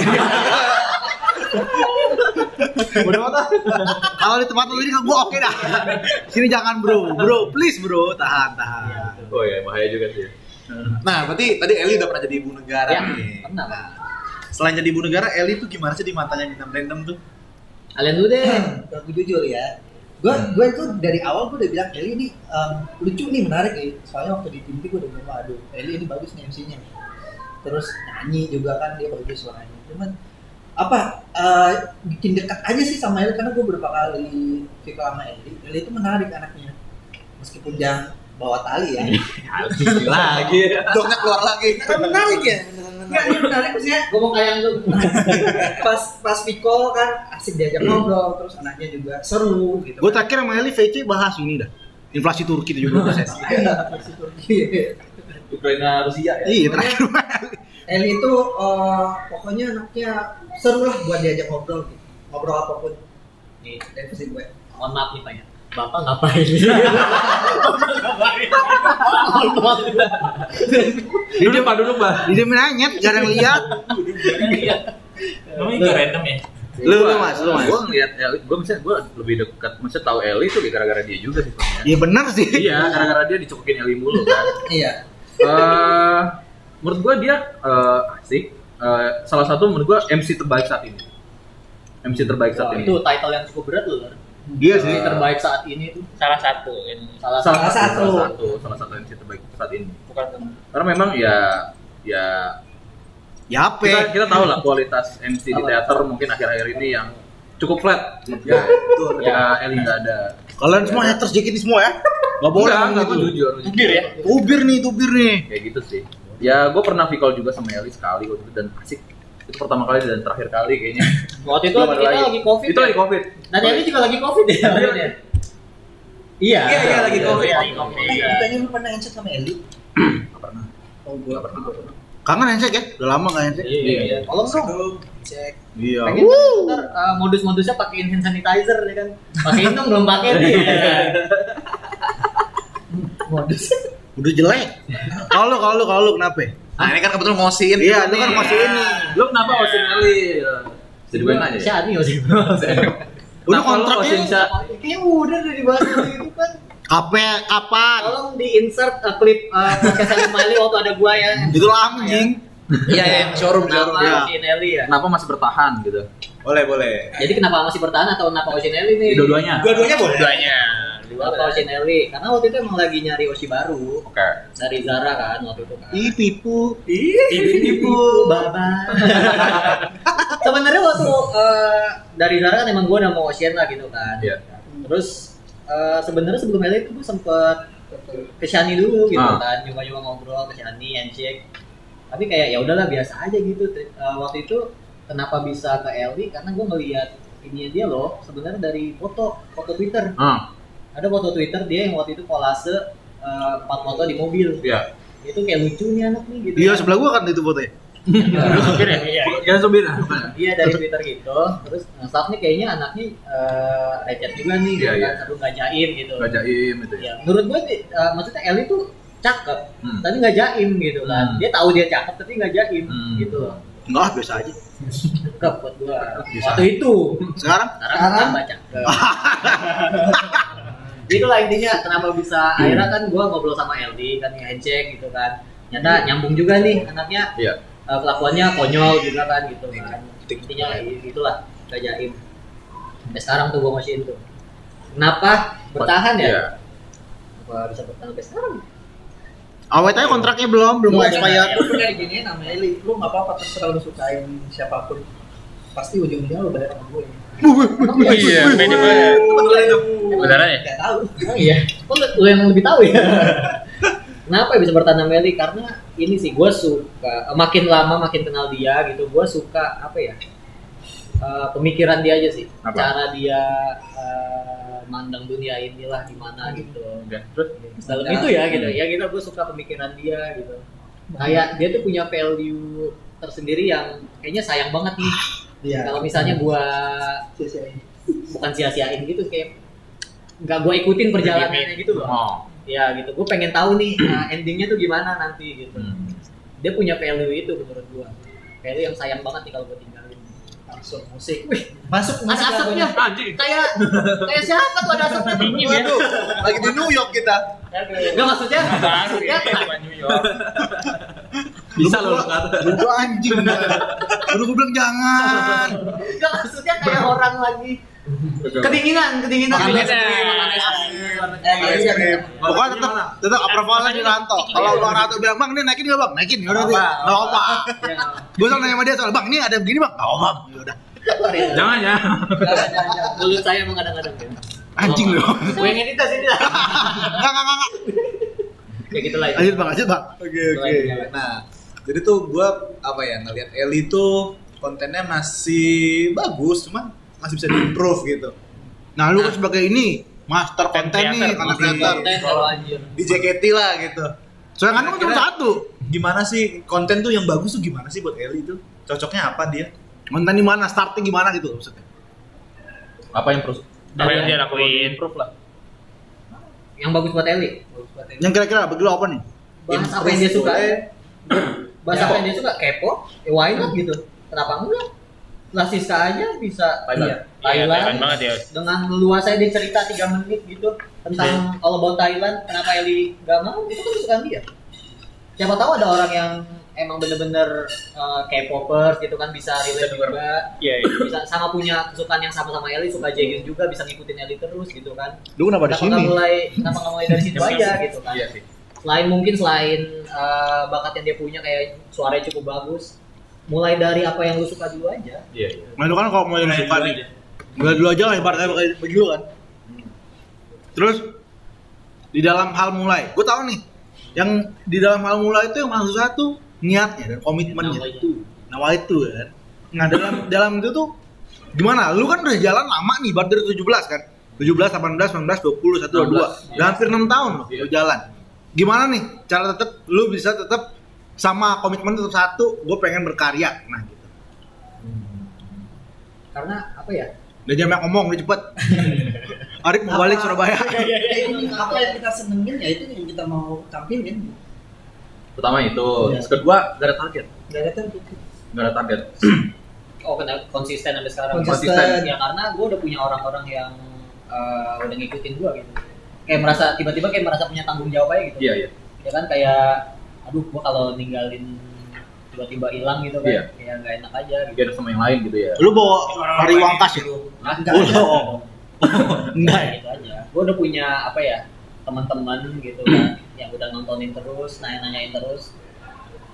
Speaker 7: Udah mata.
Speaker 5: Kalau di tempat lu ini gua oke dah. Sini jangan bro, bro, please bro, tahan tahan.
Speaker 7: Oh iya, bahaya juga sih.
Speaker 9: Nah, berarti tadi Eli udah pernah jadi ibu negara
Speaker 8: Ya,
Speaker 9: nih.
Speaker 8: pernah. Pak.
Speaker 9: Selain jadi ibu negara, Eli tuh gimana sih di matanya bintang random tuh?
Speaker 8: Kalian dulu deh.
Speaker 6: Kalau gue jujur ya, gue gue itu dari awal gue udah bilang Eli ini em, lucu nih menarik ya. Soalnya waktu di TV gue udah bilang aduh Eli ini bagus nih MC-nya. Terus nyanyi juga kan dia bagus suaranya. Cuman apa eh, bikin dekat aja sih sama Eli karena gue beberapa kali video sama Eli. Eli itu menarik anaknya. Meskipun jangan bawa tali ya.
Speaker 7: Lagi.
Speaker 9: Dongnya keluar lagi.
Speaker 6: Kan menarik ya. Enggak, ini menarik maksudnya
Speaker 8: Gue mau kayak lu.
Speaker 6: pas pas Viko kan asik diajak ngobrol terus anaknya juga seru gitu.
Speaker 5: Gue terakhir sama Eli VC bahas ini dah. Inflasi Turki 70 persen.
Speaker 6: Iya, versi Turki.
Speaker 7: Ukraina Rusia ya.
Speaker 5: Iya terakhir Eli.
Speaker 6: Itu eh, pokoknya anaknya seru lah buat diajak ngobrol gitu. Ngobrol apa pun.
Speaker 8: Nih,
Speaker 6: Dari versi gue.
Speaker 8: mohon maaf nih Pak ya. Bapak ngapain?
Speaker 7: Duduk Pak, duduk Pak.
Speaker 5: Dia nanyet, jarang lihat.
Speaker 10: Namanya juga random ya.
Speaker 5: Lu, lu mas, lu mas.
Speaker 7: Gue ngeliat Eli, gue misalnya gue lebih dekat, maksudnya tahu Eli itu gara-gara dia juga sih sebenarnya.
Speaker 5: Iya benar sih.
Speaker 7: Iya, gara-gara dia dicokokin Eli mulu kan.
Speaker 6: Iya.
Speaker 7: Eh, menurut gue dia eh, asik. Eh, salah satu menurut gue MC terbaik saat ini. MC terbaik saat
Speaker 8: Wah,
Speaker 7: ini.
Speaker 8: itu title yang cukup berat loh.
Speaker 5: Iya
Speaker 8: MC
Speaker 5: sih.
Speaker 8: terbaik saat ini tuh
Speaker 10: Salah satu ini.
Speaker 8: salah,
Speaker 7: salah,
Speaker 8: satu.
Speaker 7: satu, salah satu, salah satu MC terbaik saat ini.
Speaker 10: Bukan
Speaker 7: Karena memang ya, ya
Speaker 5: Ya apa?
Speaker 7: kita kita tahu lah kualitas MC di teater mungkin akhir-akhir ini yang cukup flat. Ya, ketika Eli nggak ada.
Speaker 5: Kalian semua haters JKT semua ya? Gak boleh
Speaker 7: Enggak,
Speaker 5: gitu.
Speaker 7: jujur.
Speaker 10: Tubir ya?
Speaker 5: Tubir nih, tubir nih.
Speaker 7: Kayak gitu sih. Ya, gue pernah vicol juga sama Eli sekali waktu itu dan asik. Itu pertama kali dan terakhir kali kayaknya.
Speaker 8: Waktu itu kita lagi covid.
Speaker 7: Itu
Speaker 8: ya?
Speaker 7: lagi covid.
Speaker 8: Dan ini juga lagi covid ya. Iya. Iya,
Speaker 10: Iya, iya, lagi Covid.
Speaker 8: Iya, lagi covid.
Speaker 6: Eh,
Speaker 8: iya.
Speaker 6: Lu pernah handshake sama Eli?
Speaker 7: Nggak pernah.
Speaker 6: Oh, gue
Speaker 7: Nggak pernah.
Speaker 5: Kangen handshake ya? Udah lama gak handshake?
Speaker 8: Iya, iya. Tolong dong.
Speaker 6: Cek.
Speaker 5: Iya.
Speaker 8: Pengen ntar uh, modus-modusnya pakein hand sanitizer ya kan. Pakein dong belum pakai nih. Modus.
Speaker 5: Udah jelek. Kalau lu, kalau lu, kalau kenapa?
Speaker 9: Nah ini kan kebetulan ngosiin.
Speaker 5: Iya, lu kan masih ini.
Speaker 7: Lu kenapa osin Eli? Jadi gue nanya. ya?
Speaker 8: Siapa nih sih?
Speaker 5: Udah kontraknya?
Speaker 8: Kayaknya udah udah dibahas itu kan.
Speaker 5: Kapan? Kapan?
Speaker 8: Tolong di insert uh, klip uh, podcast Ali Smiley waktu ada gua ya.
Speaker 5: Itu lama anjing.
Speaker 9: Iya, iya, showroom, showroom.
Speaker 8: Kenapa
Speaker 5: ya.
Speaker 8: Ya?
Speaker 7: Kenapa masih bertahan gitu?
Speaker 9: Boleh, boleh.
Speaker 8: Jadi kenapa masih bertahan atau kenapa Ocean Ellie nih?
Speaker 7: Dua-duanya.
Speaker 9: Dua-duanya boleh. Dua-duanya.
Speaker 8: Kenapa Ocean Ellie? Karena waktu itu emang lagi nyari Oshi baru
Speaker 7: Oke.
Speaker 8: dari Zara kan waktu itu kan.
Speaker 5: Ih, tipu.
Speaker 8: Ibu baba. Sebenarnya waktu eh, dari Zara kan emang gue udah mau Ocean lah gitu kan.
Speaker 7: Iya.
Speaker 8: Terus eh, sebenarnya sebelum Ellie itu gue sempet ke Shani dulu gitu
Speaker 7: Ah.
Speaker 8: kan, nyoba-nyoba ngobrol ke Shani, handshake. Tapi kayak ya udahlah biasa aja gitu. Eh, waktu itu kenapa bisa ke Ellie? Karena gue ngeliat ini dia loh sebenarnya dari foto foto Twitter.
Speaker 7: Ah,
Speaker 8: Ada foto Twitter dia yang waktu itu kolase eh, empat foto di mobil.
Speaker 7: iya.
Speaker 8: Itu kayak lucu nih anak nih gitu.
Speaker 5: Iya,
Speaker 8: kan.
Speaker 5: sebelah gua kan itu fotonya.
Speaker 10: Tubir ya? Iya.
Speaker 7: Sombir.
Speaker 8: Iya dari Twitter gitu. Terus nah, staff nih kayaknya anaknya eh recet juga nih,
Speaker 7: Iya,
Speaker 8: gitu
Speaker 7: iya.
Speaker 8: kan, seru nggak jaim gitu.
Speaker 7: Gak jaim itu ya.
Speaker 8: Ya, menurut gue sih, eh, maksudnya Eli tuh cakep,
Speaker 7: Hmm.
Speaker 8: tapi nggak jaim gitu kan.
Speaker 7: Hmm.
Speaker 8: Dia tahu dia cakep tapi nggak jaim
Speaker 7: Hmm.
Speaker 8: gitu.
Speaker 5: Enggak, biasa aja.
Speaker 8: Cakep buat gua. Waktu itu.
Speaker 5: Sekarang?
Speaker 8: Sekarang tambah cakep. Itulah intinya kenapa bisa akhirnya kan gua ngobrol sama Eldi kan handshake gitu kan. Nyata nyambung juga nih anaknya.
Speaker 7: Iya.
Speaker 8: Eh, kelakuannya konyol juga kan gitu kan. Intinya itulah gak jaim. Sampai sekarang tuh gua masih itu. Kenapa bertahan ya?
Speaker 7: Iya.
Speaker 8: Kenapa bisa bertahan sampai sekarang?
Speaker 5: Awet aja kontraknya belum, belum
Speaker 8: Belum,
Speaker 5: expired.
Speaker 6: Lu kayak gini nama Eli, lu nggak apa-apa terserah lu sukain siapa pun. Pasti ujung-ujungnya lu bayar sama gue.
Speaker 10: Iya, beda banget. Ya?
Speaker 6: Gak tahu.
Speaker 8: Oh iya, kok lu, lu yang lebih tahu ya? Kenapa bisa bertahan sama Eli? Karena ini sih gue suka, eh, makin lama makin kenal dia gitu, gue suka apa ya? eh, pemikiran dia aja sih,
Speaker 7: Apa?
Speaker 8: cara dia eh, mandang dunia inilah gimana gitu.
Speaker 7: Terus
Speaker 8: Dalam itu ya gitu, ya gitu gue suka pemikiran dia gitu. Kayak dia tuh punya value tersendiri yang kayaknya sayang banget nih.
Speaker 6: Iya.
Speaker 8: Kalau misalnya gua
Speaker 6: Sia-siain.
Speaker 8: bukan sia-siain gitu kayak nggak gue ikutin perjalanannya gitu loh.
Speaker 7: oh.
Speaker 8: Ya gitu, gue pengen tahu nih uh, endingnya tuh gimana nanti gitu.
Speaker 7: Hmm.
Speaker 8: Dia punya value itu menurut gue. Value yang sayang banget nih kalau gue tinggalin.
Speaker 6: Langsung musik. Wih, masuk
Speaker 8: Ada asapnya,
Speaker 7: Anjing.
Speaker 8: kayak kayak siapa tuh ada asapnya?
Speaker 10: Dingin ya.
Speaker 9: Lagi di New York kita.
Speaker 8: Gak maksudnya,
Speaker 10: Baru
Speaker 8: maksudnya
Speaker 10: ya, cuma New York.
Speaker 7: Bisa loh lo kata.
Speaker 5: Lu anjing. Udah gua bilang jangan.
Speaker 8: Gak maksudnya kayak orang lagi kedinginan, kedinginan.
Speaker 10: Makan
Speaker 8: Kedinginan.
Speaker 5: Pokoknya tetap tetap approvalnya di Ranto. Kalau Bang Ranto bilang, "Bang, ini naikin enggak, Bang?" Naikin. Ya udah, enggak apa.
Speaker 8: Ya,
Speaker 5: Gua selalu nanya sama dia soal, "Bang, ini ada begini, Bang." "Oh, Bang." Ya udah.
Speaker 7: Jangan ya.
Speaker 8: Mulut saya emang kadang-kadang ya.
Speaker 5: Anjing lu.
Speaker 8: Gue yang edit sini lah.
Speaker 5: Enggak, enggak, enggak.
Speaker 8: Kayak gitu lah ya.
Speaker 5: Lanjut, Bang. Lanjut, Bang.
Speaker 9: Oke, oke. Nah, jadi tuh gua apa ya ngelihat Eli tuh kontennya masih bagus, cuman masih bisa diimprove gitu.
Speaker 5: Nah, lu kan sebagai ini master konten nih,
Speaker 10: creator,
Speaker 5: karena
Speaker 8: anjir.
Speaker 9: Di JKT lah gitu.
Speaker 5: Soalnya kan cuma satu.
Speaker 9: Gimana sih konten tuh yang bagus tuh gimana sih buat Eli itu? Cocoknya apa dia?
Speaker 5: Konten di mana? Starting gimana gitu maksudnya?
Speaker 7: Apa yang terus
Speaker 10: Apa yang dia lakuin?
Speaker 7: improve lah.
Speaker 8: Yang bagus buat Eli.
Speaker 5: Yang kira-kira bagi lu apa nih?
Speaker 8: Bahas apa yang dia suka. Bahas apa yang dia suka. Kepo. Eh, why not gitu. Kenapa enggak? Lah Siska aja bisa
Speaker 7: Thailand.
Speaker 8: Iya,
Speaker 10: Iya,
Speaker 8: Thailand.
Speaker 10: Thailand banget ya.
Speaker 8: dengan leluasa dia cerita 3 menit gitu tentang all about Thailand kenapa Eli gak mau itu kan kesukaan dia siapa tahu ada orang yang emang bener-bener uh, K-popers gitu kan bisa relate juga
Speaker 10: Iya, iya.
Speaker 8: bisa sama punya kesukaan yang sama sama Eli suka Jaehyun juga bisa ngikutin Eli terus gitu kan
Speaker 5: Lu kenapa di
Speaker 8: kenapa
Speaker 5: sini?
Speaker 8: mulai kenapa nggak mulai dari situ aja gitu kan
Speaker 7: Iya sih.
Speaker 8: selain mungkin selain uh, bakat yang dia punya kayak suaranya cukup bagus mulai dari apa yang lu suka dulu aja
Speaker 7: Iya, iya.
Speaker 5: Nah itu kan kalau mau yang suka nih. Mulai dulu aja lah ibaratnya bagi bagi lu kan. Terus di dalam hal mulai, gue tahu nih yang di dalam hal mulai itu yang susah tuh niatnya dan komitmennya.
Speaker 8: Nah, itu.
Speaker 5: Nawa itu kan. Nah dalam dalam itu tuh gimana? Lu kan udah jalan lama nih, baru dari 17 kan? 17, 18, 19, 20, 1, 22. Udah hampir 6 tahun loh lu jalan. Gimana nih cara tetap lu bisa tetap sama komitmen tetap satu, gue pengen berkarya. Nah gitu.
Speaker 8: karena apa ya
Speaker 5: Udah jangan banyak ngomong, udah cepet. Arik mau balik Surabaya.
Speaker 6: Ya, ini apa yang kita senengin ya itu yang kita mau tampilin.
Speaker 7: Pertama itu, terus kedua gak ada target.
Speaker 6: Gak ada tuh.
Speaker 7: Gak ada target.
Speaker 8: Oh, kena konsisten sampai sekarang.
Speaker 6: Konsisten.
Speaker 8: Ya karena gue udah punya orang-orang yang eh, udah ngikutin gue gitu. Kayak merasa tiba-tiba kayak merasa punya tanggung jawab aja gitu.
Speaker 7: Iya, iya.
Speaker 8: Ya kan kayak, aduh gue kalau ninggalin tiba-tiba hilang gitu kan,
Speaker 7: Iya.
Speaker 8: kayak nggak enak aja. Gitu.
Speaker 7: Biar sama yang lain gitu ya.
Speaker 5: Lu bawa Mari Wangkas ya?
Speaker 8: Nah,
Speaker 6: Enggak
Speaker 5: Oh,
Speaker 6: ada.
Speaker 5: oh. Enggak ya?
Speaker 8: gitu aja. Gue udah punya apa ya teman-teman gitu kan yang udah nontonin terus, nanya-nanyain terus.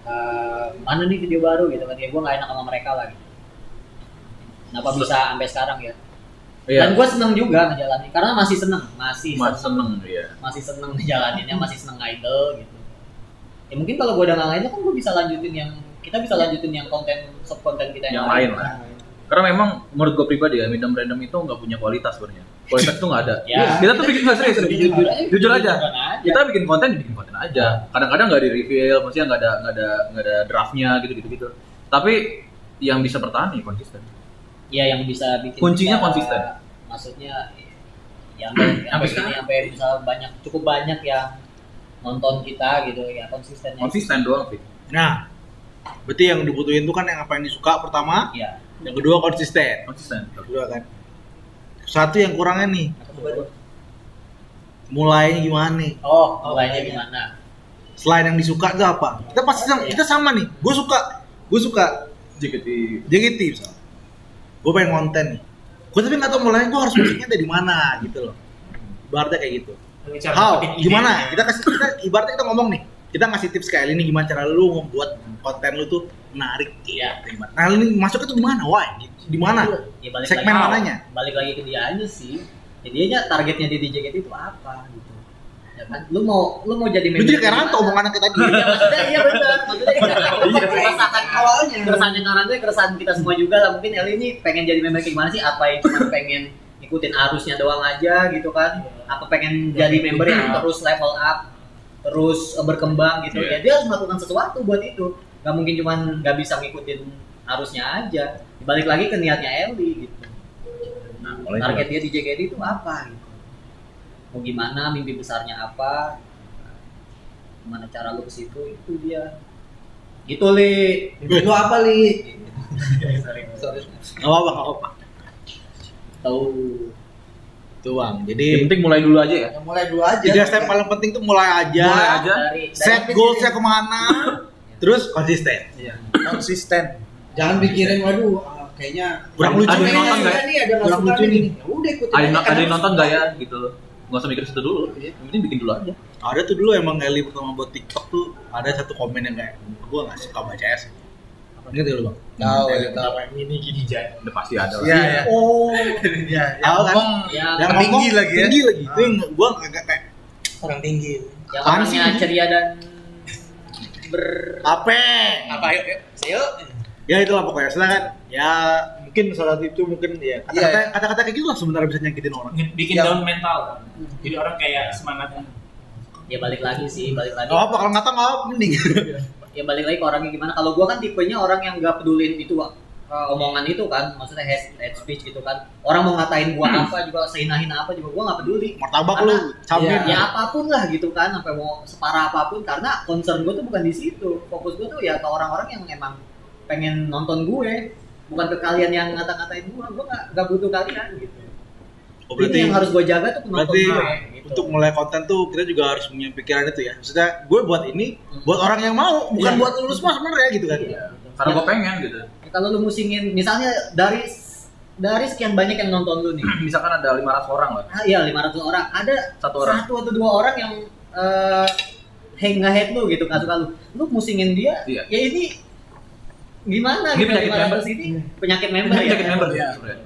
Speaker 8: Eh, mana nih video baru gitu kan? Ya gue nggak enak sama mereka lah. Gitu. Kenapa bisa sampai sekarang ya?
Speaker 7: Iya.
Speaker 8: Dan gue seneng juga ngejalanin karena masih seneng, masih
Speaker 7: Mas
Speaker 8: seneng,
Speaker 7: seneng ya.
Speaker 8: masih seneng ngejalaninnya, masih seneng idol gitu. Ya mungkin kalau gue udah idol kan gue bisa lanjutin yang kita bisa lanjutin yang konten sub konten kita yang,
Speaker 7: Yang lain lah. Karena memang menurut gue pribadi ya, Midam Random itu nggak punya kualitas sebenarnya. Kualitas itu nggak ada.
Speaker 8: Ya.
Speaker 7: Kita tuh bikin nggak serius.
Speaker 8: Jujur aja.
Speaker 7: Jujur.
Speaker 8: Jujur aja.
Speaker 7: Kita bikin konten, bikin konten aja. Kadang-kadang nggak di reveal, maksudnya nggak ada nggak ada nggak ada draftnya gitu gitu gitu. Tapi yang bisa bertahan nih konsisten.
Speaker 8: Ya yang bisa bikin
Speaker 7: Kuncinya
Speaker 8: kita-
Speaker 7: konsisten.
Speaker 8: Maksudnya ya sampai
Speaker 7: Sampai
Speaker 8: sampai
Speaker 7: sekarang.
Speaker 8: sini sampai bisa banyak cukup banyak yang nonton kita gitu ya konsistennya.
Speaker 7: Konsisten doang sih.
Speaker 5: Nah, berarti yang dibutuhin tuh kan yang apa yang disuka pertama,
Speaker 8: Iya.
Speaker 5: yang kedua konsisten.
Speaker 7: Konsisten.
Speaker 5: Kedua kan. Satu yang kurangnya nih, mulainya gimana nih?
Speaker 8: Oh, mulainya gimana?
Speaker 5: Selain yang disuka itu apa? Kita pasti sama, kita sama nih. Gue suka, gue suka
Speaker 7: JKT.
Speaker 5: JKT misalnya. Gue pengen konten nih. Gue tapi nggak tahu mulainya gue harus mulainya dari mana gitu loh. Ibaratnya kayak gitu. How? Gimana? Kita kasih kita ibaratnya kita ngomong nih. Kita ngasih tips kayak ini gimana cara lu membuat konten lu tuh menarik
Speaker 8: Iya.
Speaker 5: gitu. Nah, ini masuknya tuh di mana? Why? Di mana?
Speaker 8: Ya, balik
Speaker 5: Segmen
Speaker 8: lagi,
Speaker 5: mananya?
Speaker 8: Balik lagi ke dia aja sih. Jadi aja targetnya di DJKT itu apa gitu. Ya kan? Lu mau lu mau jadi
Speaker 5: Lu
Speaker 8: member
Speaker 5: jadi kayak
Speaker 8: gimana?
Speaker 5: Ranto omongan kita tadi.
Speaker 8: Iya maksudnya iya benar. Maksudnya iya. keresahan
Speaker 6: awalnya.
Speaker 8: keresahan yang karena keresahan kita semua juga lah. Mungkin Eli ini pengen jadi member kayak gimana sih? Apa yang cuma pengen ikutin arusnya doang aja gitu kan? Apa pengen jadi member yang terus level up, terus eh, berkembang gitu?
Speaker 7: Iya.
Speaker 8: Ya dia harus melakukan sesuatu buat itu. Gak mungkin cuman gak bisa ngikutin arusnya aja. Balik lagi ke niatnya Eli gitu.
Speaker 7: Nah,
Speaker 8: Target dia di JKT itu apa gitu? Mau gimana? Mimpi besarnya apa? Gimana cara lu ke situ? Itu dia. Gitu li.
Speaker 6: Lu apa li?
Speaker 8: Sorry.
Speaker 5: Gak apa-apa, gak apa-apa.
Speaker 8: Tahu.
Speaker 5: Tuh bang,
Speaker 7: Yang
Speaker 5: jadi
Speaker 7: penting mulai dulu aja ya.
Speaker 6: Ya, mulai dulu aja.
Speaker 5: tiga step paling penting tuh mulai aja,
Speaker 7: Mulai aja.
Speaker 8: Dari,
Speaker 5: set
Speaker 8: dari-
Speaker 5: goalsnya ke mana, terus konsisten.
Speaker 9: Konsisten.
Speaker 6: Jangan pikirin waduh ah, kayaknya
Speaker 5: Kurang lucu
Speaker 7: Ada
Speaker 5: nih.
Speaker 7: nonton nggak?
Speaker 6: nih ada
Speaker 5: Kurang
Speaker 6: masukan
Speaker 5: lucu
Speaker 6: nih. Ya udah ikutin
Speaker 7: Ada, ada yang nonton
Speaker 6: suka.
Speaker 7: nggak ya gitu. Nggak usah mikir situ dulu. Yang penting bikin dulu aja.
Speaker 5: Ada tuh dulu emang Eli pertama buat TikTok tuh ada satu komen yang kayak gue gak suka baca S. Ingat gak lu bang?
Speaker 9: Tahu, tahu.
Speaker 5: apa ini gini Jay.
Speaker 7: Udah pasti ada lah.
Speaker 9: Iya, iya.
Speaker 6: Oh,
Speaker 9: Iya, yang
Speaker 5: kan?
Speaker 9: ngomong
Speaker 8: yang,
Speaker 5: Yang
Speaker 9: Tinggi lagi ya?
Speaker 5: Tinggi lagi. Itu yang gue agak kayak
Speaker 6: orang tinggi.
Speaker 8: yang orangnya
Speaker 5: ini?
Speaker 8: ceria dan ber
Speaker 5: apa?
Speaker 9: apa yuk? Yuk.
Speaker 5: Ya itulah pokoknya. Setelah kan ya mungkin salah satu itu mungkin ya kata-kata kata-kata kayak gitu lah sebenarnya bisa nyakitin orang.
Speaker 10: bikin
Speaker 9: Yang-
Speaker 10: down mental jadi orang kayak semangat
Speaker 8: ya balik lagi sih balik lagi
Speaker 5: Gak apa kalau nggak tahu nggak apa mending.
Speaker 8: Ya balik lagi ke orangnya gimana. Kalau gua kan tipenya orang yang gak pedulin itu uh, omongan itu kan maksudnya hate, hate speech gitu kan. Orang mau ngatain gua apa juga sehina-hina apa juga gua nggak peduli.
Speaker 5: Martabak lu, campur.
Speaker 8: ya, ya apa pun lah gitu kan sampai mau separah apa pun. Karena concern gue tuh bukan di situ. Fokus gue tuh ya ke orang-orang yang emang pengen nonton gue. Bukan ke kalian yang ngata-ngatain gue gue nggak nggak butuh kalian gitu
Speaker 5: Oh,
Speaker 8: Ini yang harus gue jaga tuh penonton
Speaker 5: berarti
Speaker 8: gue gitu.
Speaker 5: untuk mulai konten tuh kita juga harus punya pikiran itu ya. Maksudnya gue buat ini buat orang yang mau, bukan
Speaker 8: Iya.
Speaker 5: buat lu semua sebenarnya gitu kan.
Speaker 7: Karena gue pengen gitu.
Speaker 8: Ya, kalau lu musingin misalnya dari dari sekian banyak yang nonton lu nih
Speaker 7: Misalkan ada 500 orang lah.
Speaker 8: ah, iya 500 orang ada
Speaker 7: Satu orang.
Speaker 8: satu atau dua orang yang eh hang nge-hate lu gitu nggak suka lu lu musingin dia
Speaker 7: Iya.
Speaker 8: ya ini gimana
Speaker 7: Ini
Speaker 8: gitu
Speaker 7: penyakit
Speaker 8: 500
Speaker 7: member.
Speaker 8: ini penyakit member
Speaker 7: Ini penyakit
Speaker 8: ya
Speaker 7: member sih sebenarnya.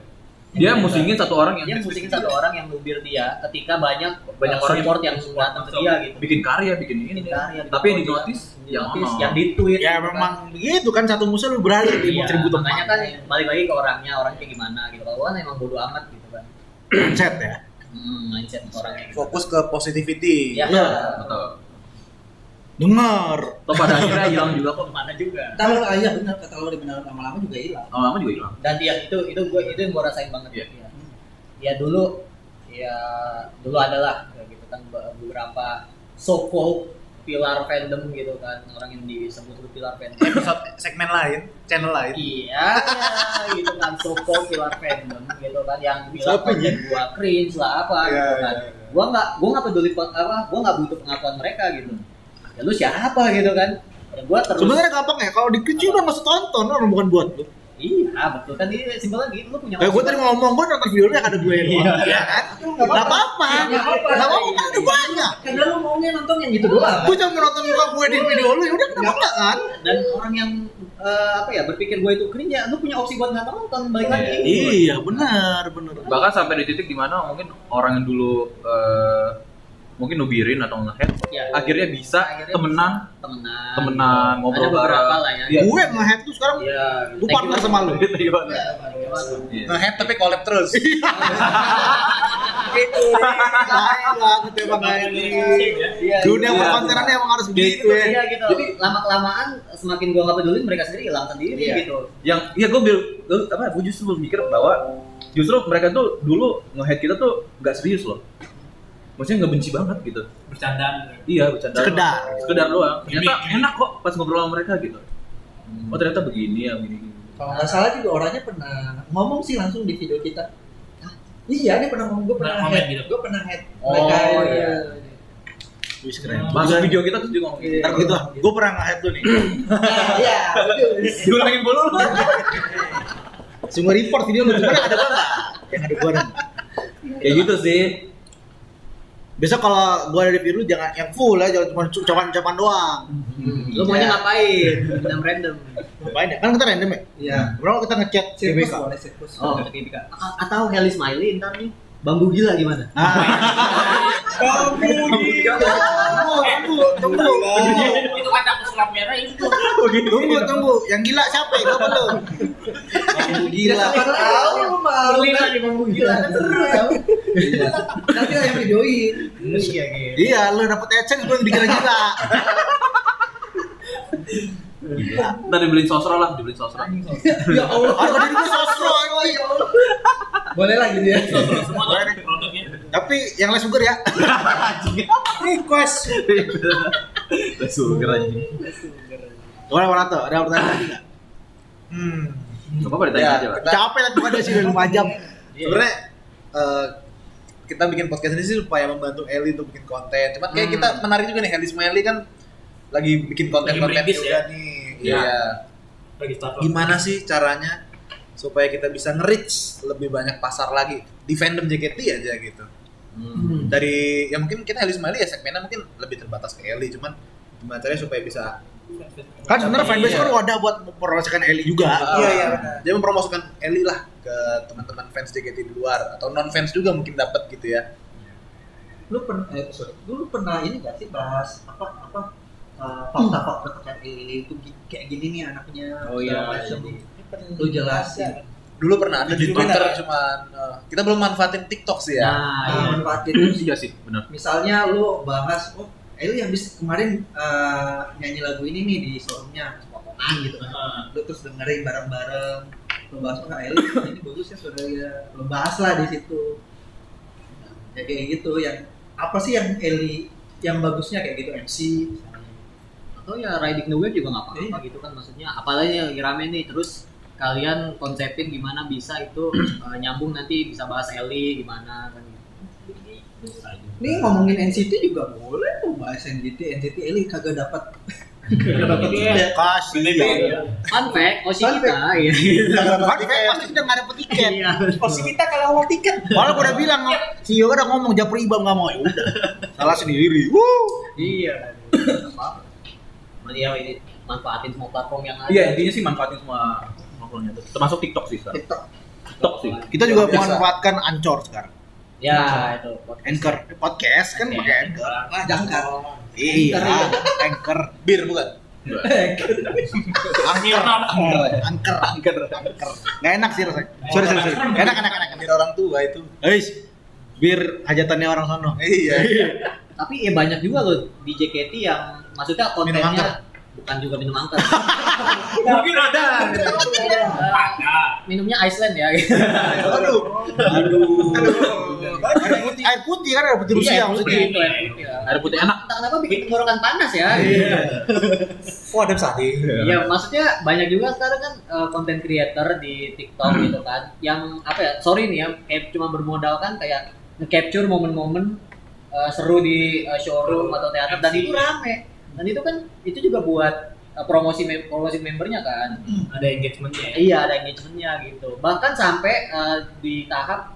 Speaker 7: Dia musingin satu orang yang
Speaker 8: dia musingin satu orang yang lubir dia ketika banyak
Speaker 7: Banyak
Speaker 8: uh,
Speaker 7: orang
Speaker 8: support yang datang ke dia gitu.
Speaker 7: Bikin karya, bikin ini.
Speaker 8: Bikin karya,
Speaker 7: Tapi yang di notice, yang
Speaker 8: notice, yang di tweet
Speaker 5: Ya memang begitu kan satu musuh lu berani di
Speaker 8: iya,
Speaker 5: seribu
Speaker 8: makanya
Speaker 5: tempat.
Speaker 8: kan balik lagi ke orangnya orang kayak gimana gitu. Kalau kan emang bodo amat gitu kan.
Speaker 5: Mindset ya.
Speaker 8: hmm, mindset orangnya
Speaker 9: Fokus ke positivity.
Speaker 8: ya
Speaker 7: Betul.
Speaker 5: Dengar.
Speaker 7: Toh pada akhirnya hilang juga kok.
Speaker 8: mana juga
Speaker 6: Kalau ah, iya benar kata lo benar lama-lama juga hilang.
Speaker 7: Lama-lama juga hilang.
Speaker 8: dan ya itu itu gue itu yang gue rasain banget
Speaker 7: Iya.
Speaker 8: ya. ya dulu ya dulu adalah kayak gitu kan be- beberapa so called pilar fandom gitu kan orang yang disebut itu pilar fandom
Speaker 9: Episode segmen lain, channel lain.
Speaker 8: iya ya, gitu kan so called pilar fandom gitu kan yang bilang konten gua cringe lah apa
Speaker 9: Iya,
Speaker 8: gitu
Speaker 9: iya,
Speaker 8: kan
Speaker 9: iya.
Speaker 8: gua nggak gua nggak peduli apa gua nggak butuh pengakuan mereka gitu ya lu siapa gitu kan ya gua terus
Speaker 5: Sebenarnya gampang ya kalau dikecil udah masuk tonton orang bukan buat lu.
Speaker 8: iya betul kan ini simpelnya gitu lu punya
Speaker 5: Kayak gue tadi ngomong gue nonton videonya ada gue
Speaker 8: Iya.
Speaker 5: doang. Iya kan? Gak apa-apa.
Speaker 6: Nggak apa-apa.
Speaker 5: Kan ada banyak.
Speaker 6: Karena lo maunya nonton yang gitu doang.
Speaker 5: Gue cuma nonton muka gue di video lu ya udah kenapa enggak kan?
Speaker 8: dan orang yang eh, apa ya berpikir gue itu cringe ya lu punya opsi buat nggak nonton balik lagi
Speaker 5: Iya benar benar.
Speaker 7: Bahkan sampai di titik di mana mungkin orang yang dulu eh, mungkin nubirin atau nge-head
Speaker 8: Ya.
Speaker 7: akhirnya bisa
Speaker 8: Akhirnya
Speaker 7: temenan
Speaker 8: temenan
Speaker 7: temenan ngobrol bareng
Speaker 8: ya
Speaker 7: Iya.
Speaker 5: Gue nge-head tuh sekarang
Speaker 8: Iya,
Speaker 5: gue partner sama lu.
Speaker 7: Gitu, gimana?
Speaker 8: Iya.
Speaker 9: Nge-head tapi collab terus.
Speaker 5: Itu lain banget emang ini.
Speaker 8: Iya,
Speaker 5: Dunia
Speaker 7: Iya.
Speaker 5: perkontenannya emang harus begitu ya.
Speaker 8: Iya gitu. Jadi lama kelamaan semakin gua nggak peduli mereka sendiri hilang sendiri
Speaker 7: Iya.
Speaker 8: gitu.
Speaker 7: yang ya gue bil gua- apa gue justru mikir bahwa justru mereka tuh dulu nge-head kita tuh nggak serius loh maksudnya nggak benci banget gitu
Speaker 10: Bercandaan.
Speaker 7: iya bercanda
Speaker 5: Sekedar.
Speaker 7: sekedar doang ternyata
Speaker 10: gimik.
Speaker 7: enak kok pas ngobrol sama mereka gitu oh ternyata begini ya begini.
Speaker 6: Kalau nggak salah juga orangnya pernah ngomong sih langsung di video kita. Hah? Iya, dia pernah ngomong gue pernah
Speaker 10: Pernah
Speaker 6: head,
Speaker 10: gitu.
Speaker 6: gue pernah head
Speaker 8: Oh,
Speaker 6: mereka.
Speaker 8: iya.
Speaker 5: Wih keren.
Speaker 7: masuk video kita tuh juga ngomong gitu
Speaker 5: Ntar gitu lah. Gue pernah nge-head tuh nih.
Speaker 6: Nah, Iya, betul.
Speaker 7: diulangin mulu lu
Speaker 5: Semua report video lu yang ada gua enggak. Yang ada gua
Speaker 7: kayak gitu sih
Speaker 5: Besok kalau gua video lu jangan yang full ya, jangan cuma ucapan-ucapan doang.
Speaker 8: Lu maunya ngapain? Random random.
Speaker 5: Ngapain ya? Kan kita random ya?
Speaker 6: Iya.
Speaker 5: Berapa kita ngechat
Speaker 6: Sirkus boleh sirkus.
Speaker 8: Oh, Atau Heli Smiley ntar nih. Bambu gila gimana?
Speaker 5: Nah. Tunggu, tunggu, tunggu.
Speaker 10: Itu kata pesulap merah itu tuh.
Speaker 5: Tunggu, tunggu. Yang gila siapa ya? Belum. Yang gila.
Speaker 6: Tahu mau.
Speaker 8: Berlima di bambu gila.
Speaker 6: Seru tau. Nanti yang videoin.
Speaker 8: Iya gitu.
Speaker 5: Iya, lu dapet AdSense gue dikira gila.
Speaker 7: ntar dibeliin sosro lah dibeliin sosro
Speaker 6: Ya Allah.
Speaker 5: Harga diri sosro anjing.
Speaker 6: Boleh lagi dia.
Speaker 10: Semua tuh produknya.
Speaker 5: Tapi yang less sugar ya.
Speaker 6: Request.
Speaker 7: sugar aja
Speaker 5: Gimana Warato? Ada pertanyaan lagi nggak?
Speaker 9: Hmm.
Speaker 7: Gak apa-apa ditanya
Speaker 9: Ya,
Speaker 7: aja lah
Speaker 5: Capek lah ada sih udah 5 jam.
Speaker 9: Sebenarnya eh, kita bikin podcast ini sih supaya membantu Eli untuk bikin konten. Cuman kayak
Speaker 8: Hmm.
Speaker 9: kita menarik juga nih Eli Smiley kan lagi bikin konten-konten juga
Speaker 10: ya.
Speaker 9: nih.
Speaker 7: Iya.
Speaker 9: Iya.
Speaker 10: Lagi start
Speaker 9: Gimana sih caranya supaya kita bisa nge-reach lebih banyak pasar lagi di fandom JKT aja gitu.
Speaker 8: Hmm.
Speaker 9: Dari ya mungkin kita Eli Smiley ya segmennya mungkin lebih terbatas ke Eli, cuman gimana caranya supaya bisa
Speaker 5: Kan sebenarnya fanbase kan wadah buat mempromosikan Eli juga.
Speaker 9: Iya iya benar. Dia mempromosikan Eli lah ke teman-teman fans JKT di luar atau non fans juga mungkin dapat gitu ya.
Speaker 6: Lu pernah eh sorry. Dulu pernah ini gak sih bahas apa apa eh, fakta-fakta terkait Lili itu kayak gini nih anaknya.
Speaker 8: Oh, iya, iya.
Speaker 6: Lu jelasin.
Speaker 9: Dulu pernah ada di Twitter
Speaker 6: benar.
Speaker 9: cuman eh, kita belum manfaatin TikTok sih ya.
Speaker 8: Nah, iya.
Speaker 6: Nah, manfaatin
Speaker 7: iya
Speaker 6: terus
Speaker 7: sih benar
Speaker 6: misalnya lu bahas oh Eli habis kemarin eh, nyanyi lagu ini nih di showroomnya potongan gitu kan
Speaker 10: Ah.
Speaker 6: lu terus dengerin bareng-bareng lu bahas oh Eli ini bagus ya saudara ya lu bahas lah di situ ya kayak gitu yang apa sih yang Eli yang bagusnya kayak gitu MC.
Speaker 8: Atau ya riding the wave juga nggak apa-apa gitu kan maksudnya apalagi yang lagi rame nih terus kalian konsepin gimana bisa itu eh, nyambung nanti bisa bahas Eli gimana kan
Speaker 6: Nih ngomongin NCT juga boleh tuh bahas NCT NCT Eli kagak dapat kagak dapat tiket.
Speaker 5: Kasih.
Speaker 8: fun fact Oshi
Speaker 6: Fun
Speaker 8: kita ya
Speaker 5: Kan pasti kita nggak dapet tiket.
Speaker 8: Iya.
Speaker 6: Posisi kita kalau awal tiket.
Speaker 5: Malah gua udah bilang, CEO udah ngomong Japri Ibam nggak mau. Ya udah, salah sendiri. Wuh.
Speaker 8: iya Cuman ya ini manfaatin semua platform yang ada
Speaker 7: Iya intinya sih manfaatin semua platformnya. Termasuk TikTok sih sekarang.
Speaker 6: TikTok.
Speaker 7: TikTok sih.
Speaker 5: Kita juga
Speaker 9: Biasa.
Speaker 5: memanfaatkan Anchor sekarang.
Speaker 8: ya itu podcast.
Speaker 5: Anchor podcast kan pakai Anchor.
Speaker 6: Nah, jangkar.
Speaker 5: Iya, Anchor.
Speaker 9: Bir bukan?
Speaker 5: Anchor. Anchor. Anchor. Anchor. Nggak enak sih rasanya. Sorry, sorry, sorry. Enak, enak, enak.
Speaker 9: Bir orang tua itu.
Speaker 5: Guys, bir hajatannya orang sono.
Speaker 9: Iya.
Speaker 8: tapi ya banyak juga loh di JKT yang maksudnya kontennya bukan juga minum angker
Speaker 10: Mungkin ada.
Speaker 8: Eh, minumnya Iceland ya
Speaker 9: Aduh.
Speaker 5: Aduh. Air putih, air putih kan air putih Rusia
Speaker 8: Iya,
Speaker 5: maksudnya.
Speaker 8: itu, air putih lah.
Speaker 7: Air putih enak.
Speaker 8: Entah kenapa bikin tenggorokan panas ya
Speaker 9: Oh ada sari.
Speaker 8: Iya, maksudnya banyak juga sekarang kan eh, content creator di TikTok gitu kan, yang apa ya? Sorry nih ya, kayak cuma bermodalkan kayak nge-capture momen-momen eh, seru di eh, showroom atau teater dan itu rame. Dan itu kan itu juga buat eh, promosi mem- promosi membernya kan.
Speaker 10: Ada engagementnya. ya.
Speaker 8: Iya, ada engagementnya gitu. Bahkan sampai eh, di tahap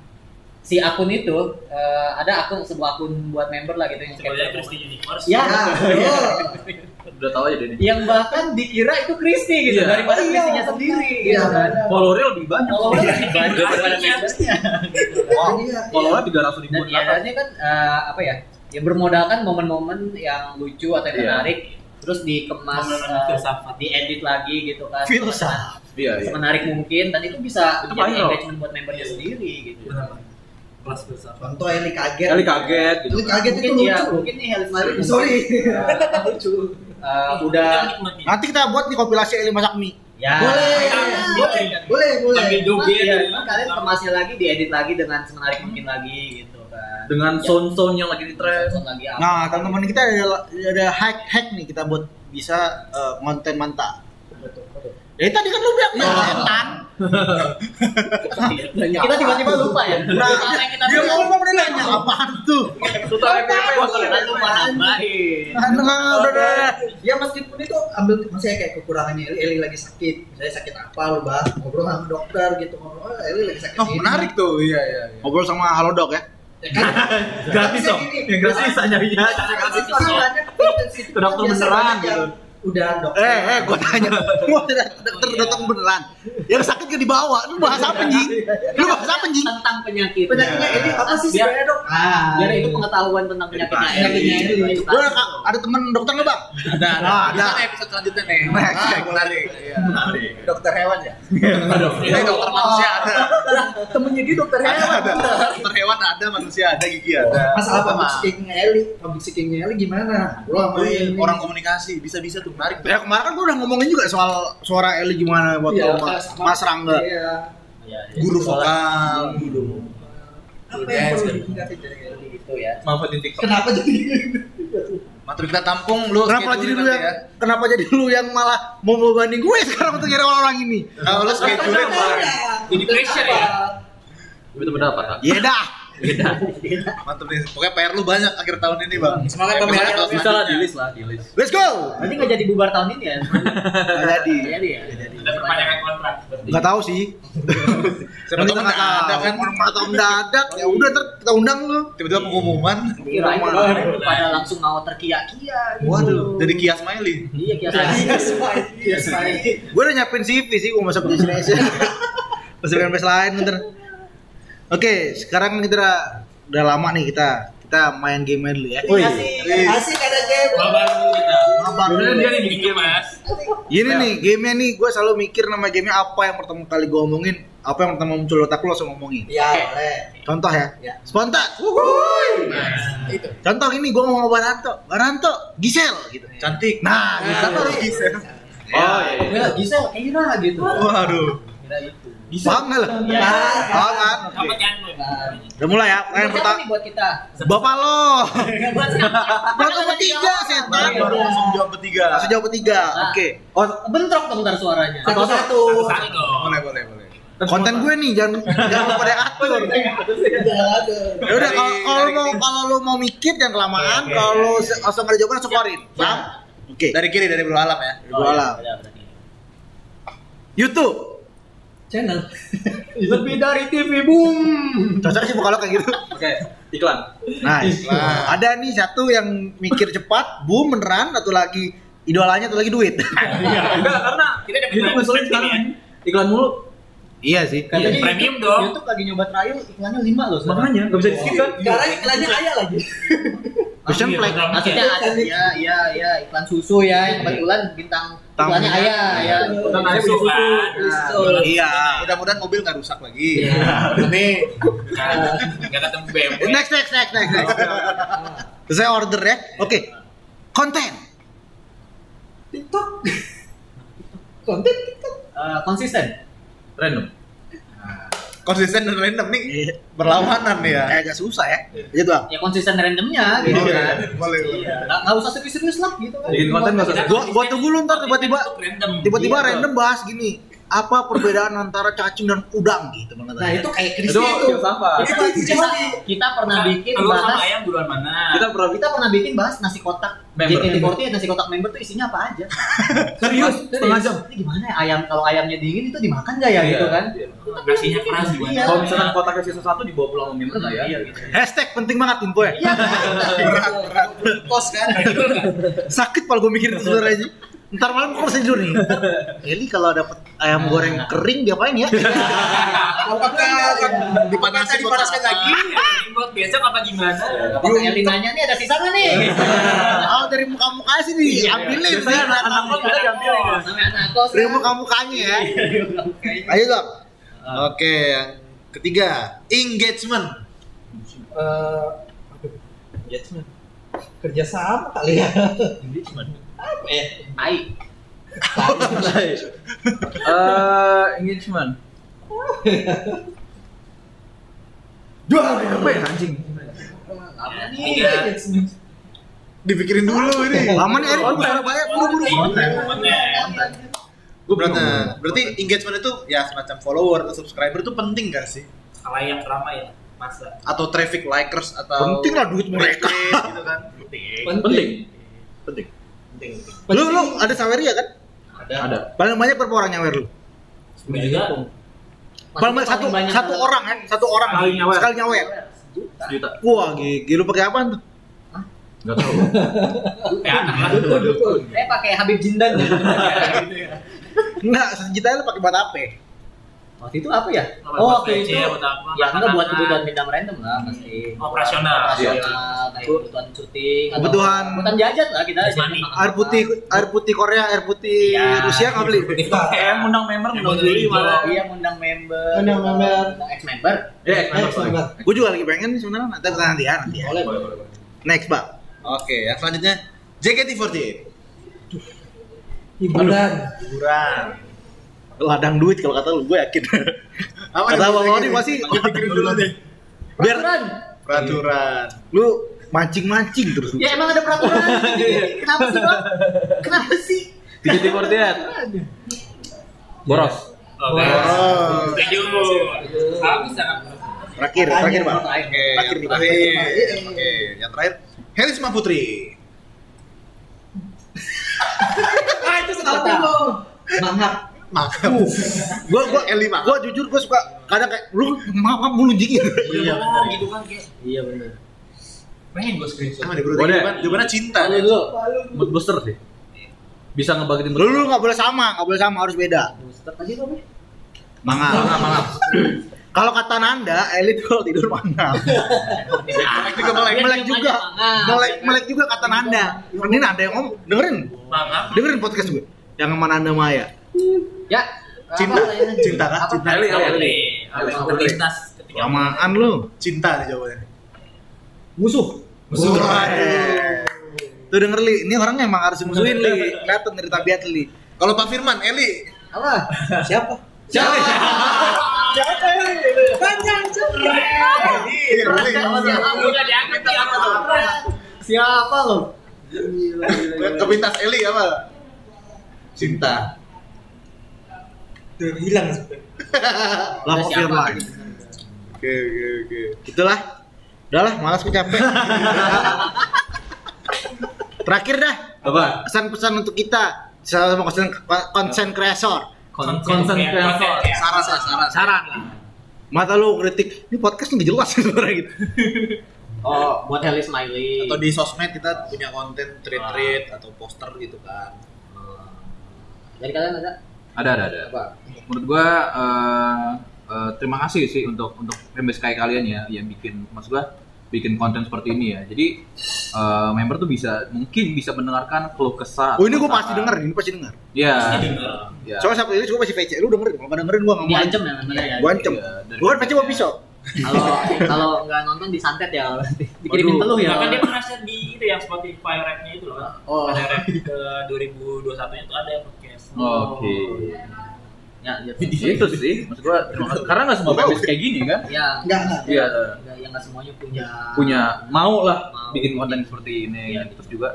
Speaker 8: si akun itu eh, ada akun sebuah akun buat member lah gitu yang
Speaker 10: Sebenarnya
Speaker 8: capture
Speaker 10: Christy Universe.
Speaker 8: Ya,
Speaker 6: betul.
Speaker 7: Udah tahu aja deh ini.
Speaker 8: yang bahkan dikira itu Kristi gitu
Speaker 7: Iya.
Speaker 8: daripada
Speaker 6: Iya.
Speaker 8: Kristinya sendiri gitu
Speaker 6: Iya,
Speaker 8: kan.
Speaker 7: Followernya lebih banyak.
Speaker 8: Followernya lebih banyak daripada
Speaker 10: Iya.
Speaker 8: membernya.
Speaker 7: Wow.
Speaker 6: Iya,
Speaker 7: Followernya tiga ratus
Speaker 8: Dan ya akhirnya kan eh, apa ya? Ya bermodalkan momen-momen yang lucu atau yang
Speaker 7: Iya.
Speaker 8: menarik terus dikemas eh,
Speaker 10: filsafat.
Speaker 8: diedit lagi gitu kan.
Speaker 5: Filsafat.
Speaker 7: Iya iya.
Speaker 8: Menarik mungkin dan itu bisa
Speaker 7: Itu
Speaker 8: jadi
Speaker 7: viral.
Speaker 8: engagement buat membernya sendiri gitu.
Speaker 10: Benar. Kelas filsafat.
Speaker 6: Contoh Eli kaget.
Speaker 7: Kali kaget gitu.
Speaker 6: Eli kaget itu
Speaker 8: Mungkin ya,
Speaker 6: lucu.
Speaker 8: mungkin nih Helis Mari
Speaker 6: Sorry.
Speaker 8: lucu. Eh, udah.
Speaker 5: Nanti kita buat nih kompilasi Eli masak mie.
Speaker 8: ya
Speaker 6: Boleh.
Speaker 8: boleh
Speaker 6: Boleh, boleh.
Speaker 10: Sambil joget.
Speaker 8: Iya, cuman kalian kemasnya lagi, diedit lagi dengan semenarik mungkin lagi gitu kan.
Speaker 7: Dengan
Speaker 8: Ya,
Speaker 7: sound-sound yang lagi di trend.
Speaker 8: sound lagi apa.
Speaker 5: Nah, teman-teman kita ada ada hack hack nih kita buat bisa konten mantap. Ya tadi kan lu bilang ya, setan.
Speaker 8: kita tiba-tiba lupa ya.
Speaker 5: Nah,
Speaker 8: Apa kita
Speaker 5: dia
Speaker 8: bilang?
Speaker 5: ngomong dia nanya apaan tuh?
Speaker 7: Tutor FPP
Speaker 8: Kita lupa nambahin.
Speaker 5: Nah, nah, udah, udah, udah.
Speaker 6: Ya meskipun itu ambil misalnya kayak kekurangannya Eli, Eli lagi sakit, misalnya sakit apa lu bahas ngobrol sama dokter gitu ngobrol, oh, Eli lagi sakit
Speaker 9: Oh menarik tuh. Iya iya. iya.
Speaker 5: Ngobrol sama Halodoc ya.
Speaker 6: Ya?
Speaker 7: Gratis
Speaker 6: Bisa
Speaker 7: dong.
Speaker 6: gini.
Speaker 7: Yang gratis.
Speaker 6: Itu kan banyak konten situ
Speaker 7: Ke dokter
Speaker 6: kan
Speaker 7: beneran gitu.
Speaker 6: Udah dokter.
Speaker 5: Eh, eh, gua tanya, gua dokter dokter beneran. Yang sakit gak dibawa, lu bahas apa anjing? Lu bahas apa anjing?
Speaker 8: Tentang penyakit.
Speaker 6: Penyakitnya Eli apa sih sebenarnya dok? Ah,
Speaker 8: Biar itu pengetahuan tentang penyakitnya.
Speaker 6: Penyakitnya.
Speaker 8: Itu
Speaker 5: Lu
Speaker 8: kan.
Speaker 5: ada, temen dokter nggak bang?
Speaker 9: Ada
Speaker 5: Ah,
Speaker 9: ada.
Speaker 5: ada.
Speaker 9: Ada episode selanjutnya nih. Ah, menarik. Iya.
Speaker 7: Menarik.
Speaker 9: Dokter hewan ya. Ini dokter manusia ada.
Speaker 6: temennya dia dokter hewan.
Speaker 9: Ada. Dokter hewan ada, manusia ada, gigi ada.
Speaker 6: Masalah
Speaker 9: Sama.
Speaker 6: public speakingnya Eli, public speakingnya Eli gimana? Lu sama
Speaker 9: Iya,
Speaker 6: ini.
Speaker 9: orang komunikasi bisa-bisa tuh menarik tuh.
Speaker 5: Ya kemarin kan gua udah ngomongin juga soal suara Eli gimana buat
Speaker 6: Iya,
Speaker 5: lu, Mas,
Speaker 6: sama-
Speaker 5: Mas Rangga.
Speaker 6: Iya.
Speaker 8: Iya, iya.
Speaker 9: Guru vokal.
Speaker 6: Apa yang perlu ditingkatin dari Eli?
Speaker 8: Gitu ya.
Speaker 7: Manfaatin TikTok.
Speaker 6: Kenapa jadi?
Speaker 9: Materi kita tampung lu.
Speaker 5: Kenapa jadi lu yang
Speaker 9: ya.
Speaker 5: kenapa jadi lu yang malah mau membanding gue sekarang untuk nyari orang-orang ini?
Speaker 9: Nah, lu schedule
Speaker 10: Jadi pressure ya.
Speaker 7: Itu berapa tak?
Speaker 5: Iya dah.
Speaker 9: Mantep nih. Pokoknya PR lu banyak akhir tahun ini, Bang.
Speaker 6: Semangat, ya.
Speaker 9: selanjutnya.
Speaker 7: Bisa lah di list lah di list.
Speaker 5: Let's go.
Speaker 8: Berarti nggak jadi bubar tahun ini ya?
Speaker 5: Nggak jadi.
Speaker 8: Nggak jadi ya?
Speaker 10: Kita perpanjangan kontrak.
Speaker 5: Nggak tahu sih.
Speaker 9: Siapa
Speaker 5: Nanti
Speaker 9: tahu ada kan.
Speaker 5: Orang nggak tahu mendadak. Ya udah ntar kita undang lu.
Speaker 9: Tiba-tiba pengumuman.
Speaker 8: Pada langsung mau terkia-kia gitu.
Speaker 9: Waduh, jadi Kia Smiley.
Speaker 8: Iya, kias lagi.
Speaker 6: Iya, Smiley.
Speaker 5: Gue udah nyiapin CV sih, gue masuk di sini aja. Masuk ke lain bentar. Oke, sekarang kita udah, udah lama nih kita. Kita main game dulu ya.
Speaker 6: Wih, asik, asik ada game.
Speaker 10: Mabar dulu kita.
Speaker 5: Mabar dulu.
Speaker 7: dia nih
Speaker 10: Gitu
Speaker 7: game
Speaker 10: mas.
Speaker 5: Ini nih gamenya nih gue selalu mikir nama gamenya apa yang pertama kali gue omongin, apa yang pertama muncul otak lu langsung ngomongin.
Speaker 6: Ya, boleh.
Speaker 5: Contoh ya,
Speaker 6: Ya.
Speaker 5: spontan.
Speaker 6: Itu.
Speaker 5: Contoh ini gue ngomong Baranto, Baranto, Gisel gitu.
Speaker 9: Cantik.
Speaker 5: Nah, gitu.
Speaker 9: Baru Gisel.
Speaker 7: Oh iya.
Speaker 8: Enggak, Gisel, Kira gitu.
Speaker 9: Waduh.
Speaker 8: Itu.
Speaker 5: Paham nggak lo?
Speaker 8: Iya.
Speaker 5: Paham kan?
Speaker 10: Apa
Speaker 5: Oke.
Speaker 10: kan?
Speaker 5: Udah mulai ya. Yang pertama,
Speaker 8: buat kita?
Speaker 5: Bapak lo.
Speaker 8: Buat?
Speaker 5: Buat bertiga, setan.
Speaker 9: Baru langsung jawab bertiga.
Speaker 5: Langsung jawab bertiga.
Speaker 8: Nah.
Speaker 5: Oke.
Speaker 8: Oh, bentrok dong ntar suaranya.
Speaker 10: Satu dong.
Speaker 9: Boleh, boleh, boleh.
Speaker 5: Konten gue nih jangan jangan lupa ada atur. Ya udah kalau kalau mau kalau lu mau mikir jangan kelamaan. Kalau lu langsung ada jawaban langsung keluarin. Paham? Oke.
Speaker 9: Dari kiri dari bro alam ya.
Speaker 5: Gua alam.
Speaker 8: Udah, berarti.
Speaker 5: YouTube.
Speaker 6: Channel.
Speaker 8: Lebih dari TV boom.
Speaker 5: Cocok sih kalau kayak gitu.
Speaker 7: Oke, iklan.
Speaker 5: Nice.
Speaker 9: Nah.
Speaker 5: Ada nih satu yang mikir cepat, boom beneran, satu lagi idolanya, satu lagi duit.
Speaker 7: Enggak, karena
Speaker 10: Kita dapat
Speaker 7: ngeselin
Speaker 10: subscribe
Speaker 7: sekarang.
Speaker 10: ya.
Speaker 7: Iklan mulu.
Speaker 5: iya sih.
Speaker 8: Katanya
Speaker 10: premium
Speaker 8: YouTube-
Speaker 10: dong.
Speaker 8: YouTube lagi nyoba trial iklannya 5 loh. sekarang.
Speaker 7: Makanya enggak bisa di-skip kan?
Speaker 6: Sekarang iklannya kaya lagi.
Speaker 10: Iya,
Speaker 5: Play.
Speaker 10: program
Speaker 8: Maksudnya
Speaker 10: ya.
Speaker 8: ada ya ya ya iklan susu ya yang kebetulan bintang
Speaker 5: Tamunya.
Speaker 8: ayah ya.
Speaker 7: Bukan ayah
Speaker 10: Susu
Speaker 7: beli susu.
Speaker 10: kan.
Speaker 8: Betul.
Speaker 5: Iya.
Speaker 9: Mudah-mudahan mobil nggak rusak lagi.
Speaker 6: Ini
Speaker 10: Nggak ketemu BMW.
Speaker 5: Next, next, next, next, next. Saya order ya. Oke. Konten.
Speaker 6: TikTok. Konten TikTok.
Speaker 8: Eh, konsisten.
Speaker 7: Random.
Speaker 9: Konsisten dan random nih
Speaker 5: Iya.
Speaker 9: berlawanan nih ya.
Speaker 5: Kayak agak susah ya. Gitu bang.
Speaker 8: Ya konsisten randomnya gitu
Speaker 9: Oke,
Speaker 8: kan.
Speaker 9: boleh.
Speaker 8: Iya. Nggak, nggak usah serius-serius lah gitu kan.
Speaker 7: Bikin konten nggak usah
Speaker 5: Gua tunggu lu ntar tiba-tiba tiba-tiba
Speaker 7: Iya.
Speaker 5: random bahas gini. Apa perbedaan antara cacing dan udang gitu Bang.
Speaker 6: Nah, itu kayak
Speaker 7: Itu
Speaker 6: Crispy itu.
Speaker 7: filsafat.
Speaker 6: Itu
Speaker 8: Kita, kita pernah bikin bahas
Speaker 10: ayam duluan mana?
Speaker 7: Kita pernah
Speaker 8: kita pernah bikin bahas nasi kotak
Speaker 7: Member.
Speaker 8: JKT48 nasi kotak member tuh isinya apa aja
Speaker 7: serius setengah jam.
Speaker 8: ini gimana ya ayam kalau ayamnya dingin itu dimakan gak ya gitu kan
Speaker 7: Iya.
Speaker 10: Nasinya keras gimana?
Speaker 8: Iya.
Speaker 7: Kalau misalkan kotaknya sisa satu dibawa pulang sama member nggak ya?
Speaker 8: iya gitu
Speaker 5: Hashtag penting banget info ya.
Speaker 8: iya
Speaker 9: berat. Kos kan.
Speaker 5: Sakit kalau gue mikir itu sebenarnya. Ntar malam kok harus tidur nih. Eli kalau dapet ayam goreng kering diapain ya?
Speaker 9: Apakah akan dipanasin dipanaskan lagi?
Speaker 10: Buat besok apa gimana?
Speaker 8: Apakah Elinanya nih ada sisa nggak nih
Speaker 5: Oh dari muka-muka sih diambilin sih.
Speaker 7: Diambilin ya.
Speaker 8: namanya anak kos
Speaker 5: Dari
Speaker 8: kan.
Speaker 5: muka-mukanya ya. Ayo dong.
Speaker 9: Oke, yang ketiga, engagement.
Speaker 6: Eh, engagement. Kerja sama kali ya. Apa ya?
Speaker 8: Ai
Speaker 7: Eh, engagement. Dua apa ya anjing?
Speaker 8: apa nih.
Speaker 6: Engagement.
Speaker 9: Dipikirin dulu ini.
Speaker 5: Lama nih Eli tunggu Surabaya buru-buru.
Speaker 7: Gue
Speaker 9: Berarti, berarti engagement itu ya semacam follower atau subscriber itu penting gak sih?
Speaker 10: Kalayak ramai ya. Masa.
Speaker 9: Atau traffic likers atau
Speaker 5: Penting lah duit mereka.
Speaker 9: gitu kan?
Speaker 7: penting. Penting.
Speaker 5: Lu lu ada saweria kan?
Speaker 7: Ada.
Speaker 5: Paling banyak berapa orang nyawer lu?
Speaker 10: Gue juga.
Speaker 5: Paling banyak satu
Speaker 8: banyak
Speaker 5: satu orang kan? Satu orang
Speaker 7: Sekali nyawer.
Speaker 5: Sekali nyawer.
Speaker 7: Juta.
Speaker 5: Wah, gigi lu pakai apaan tuh?
Speaker 7: Enggak tahu.
Speaker 10: Ya,
Speaker 8: saya pakai Habib Jindan ya
Speaker 5: Enggak, sejuta lu pakai buat apa?
Speaker 8: Waktu itu apa ya
Speaker 10: Apa,
Speaker 8: oh waktu
Speaker 10: PC,
Speaker 8: itu
Speaker 10: buat apa?
Speaker 8: ya enggak buat kebutuhan bintang random lah pasti
Speaker 10: Operasional.
Speaker 8: operasional kayak kebutuhan syuting
Speaker 5: Kebutuhan-
Speaker 8: kebutuhan jajan lah kita
Speaker 5: Air putih, air putih Korea, air putih
Speaker 8: Iya.
Speaker 5: Rusia nggak beli?
Speaker 7: Eh, undang member
Speaker 10: Yang
Speaker 7: undang
Speaker 10: hijau.
Speaker 7: malah.
Speaker 8: iya undang member
Speaker 6: Undang member.
Speaker 8: ex member
Speaker 7: member
Speaker 6: Next,
Speaker 7: sorry.
Speaker 6: Bang.
Speaker 5: Gue juga lagi pengen nih sebenarnya nanti nanti ya nanti ya.
Speaker 6: Boleh.
Speaker 7: Boleh, boleh, boleh.
Speaker 5: Next, Pak.
Speaker 9: Oke, yang selanjutnya JKT48.
Speaker 6: Hiburan.
Speaker 9: Hiburan.
Speaker 5: Ladang duit kalau kata lu, gue yakin.
Speaker 9: Apa
Speaker 5: Kata Bang Lodi
Speaker 9: pikirin?
Speaker 5: masih
Speaker 9: pikirin dulu nih.
Speaker 5: biar
Speaker 9: Peraturan.
Speaker 5: lu mancing-mancing terus.
Speaker 8: ya emang ada peraturan kenapa sih bang kenapa sih
Speaker 7: Tiga Fortiat. Boros.
Speaker 10: Oke.
Speaker 9: Oh.
Speaker 10: Setuju. Habis sangat.
Speaker 5: Terakhir, terakhir, Pak.
Speaker 9: Oke,
Speaker 5: Terakhir nih.
Speaker 9: Oke, yang terakhir Helisma Putri.
Speaker 6: Ah, itu satu dong.
Speaker 9: Maaf.
Speaker 5: Gua gua
Speaker 9: Eli mah.
Speaker 5: gua jujur gua suka kadang kayak lu mama mulu jingin.
Speaker 10: Iya ngomong gitu kan kayak
Speaker 8: iya benar
Speaker 10: pengen gue screenshot.
Speaker 9: Sama di gimana cinta?
Speaker 8: Lalu dulu
Speaker 7: Mood booster sih. Bisa ngebangkitin
Speaker 5: Lu lu nggak boleh sama, nggak boleh sama, harus beda.
Speaker 8: Booster tadi tuh apa?
Speaker 5: Mangap.
Speaker 7: Mangap, mangap.
Speaker 5: Kalau kata Nanda, Eli tuh kalau tidur mangap. melek juga melek, melek juga. Melek, melek juga kata Nanda. Ini Nanda yang ngomong, dengerin. Dengerin podcast gue. Yang sama Nanda Maya.
Speaker 8: Ya.
Speaker 9: Cinta, cinta kah? Cinta.
Speaker 10: Eli, Eli. Eli. Terlintas ketika
Speaker 5: Lamaan lu.
Speaker 9: Cinta nih jawabannya.
Speaker 8: Musuh.
Speaker 5: Musuh. Tuh denger Li, ini orang emang harus musuhin Li. Kelihatan dari tabiat Li.
Speaker 9: Kalau Pak Firman, Eli.
Speaker 8: Apa?
Speaker 6: Siapa?
Speaker 9: Siapa? Siapa Eli? Iya,
Speaker 10: siapa tuh?
Speaker 8: Siapa lo?
Speaker 9: Kepintas Eli apa? Cinta.
Speaker 6: Hilang
Speaker 5: Love of your life.
Speaker 9: Oke, oke, oke.
Speaker 5: Itulah. Udahlah, malas gue capek. Terakhir dah,
Speaker 7: Apa?
Speaker 5: pesan-pesan untuk kita sama konsen konsen kreator.
Speaker 7: Kon- Konsen kreator.
Speaker 9: Saran lah, saran.
Speaker 5: Saran lah. Mata lu kritik, ini podcast nggak jelas sebenarnya gitu.
Speaker 8: Oh, buat Heli Smiley.
Speaker 9: Atau di sosmed kita punya konten tweet-tweet atau poster gitu kan.
Speaker 8: Dari kalian ada?
Speaker 7: Ada, ada, ada.
Speaker 8: Apa?
Speaker 7: Menurut gua eh, eh, terima kasih sih untuk untuk fanbase kayak kalian ya yang bikin maksud gua bikin konten seperti ini ya. Jadi eh, member tuh bisa mungkin bisa mendengarkan keluh kesah.
Speaker 5: Oh ini gue
Speaker 7: keresahan.
Speaker 5: pasti denger, ini pasti denger.
Speaker 7: Iya.
Speaker 10: denger.
Speaker 7: Iya.
Speaker 5: Soalnya sampai ini gue pasti VC, lu dengerin, kalau nggak dengerin gue nggak mau.
Speaker 8: Diancam ya namanya ya.
Speaker 5: Gue ancam.
Speaker 7: Iya,
Speaker 5: Gue kan VC mau pisau.
Speaker 8: Kalau kalau nggak nonton disantet ya, dikirimin teluh ya.
Speaker 10: Bahkan dia pernah share di itu yang Spotify rap-nya itu loh.
Speaker 8: Oh.
Speaker 10: Ada rap ke 2021-nya tuh ada
Speaker 7: Oke.
Speaker 8: Ya, ya.
Speaker 7: Itu sih, maksud gua terima kasih. Karena nggak semua fanbase kayak gini kan?
Speaker 8: Ya,
Speaker 6: enggak enggak
Speaker 7: Iya.
Speaker 8: nggak yang nggak semuanya punya
Speaker 7: Punya mau lah
Speaker 8: Mau.
Speaker 7: bikin konten seperti ini
Speaker 8: Iya.
Speaker 7: terus juga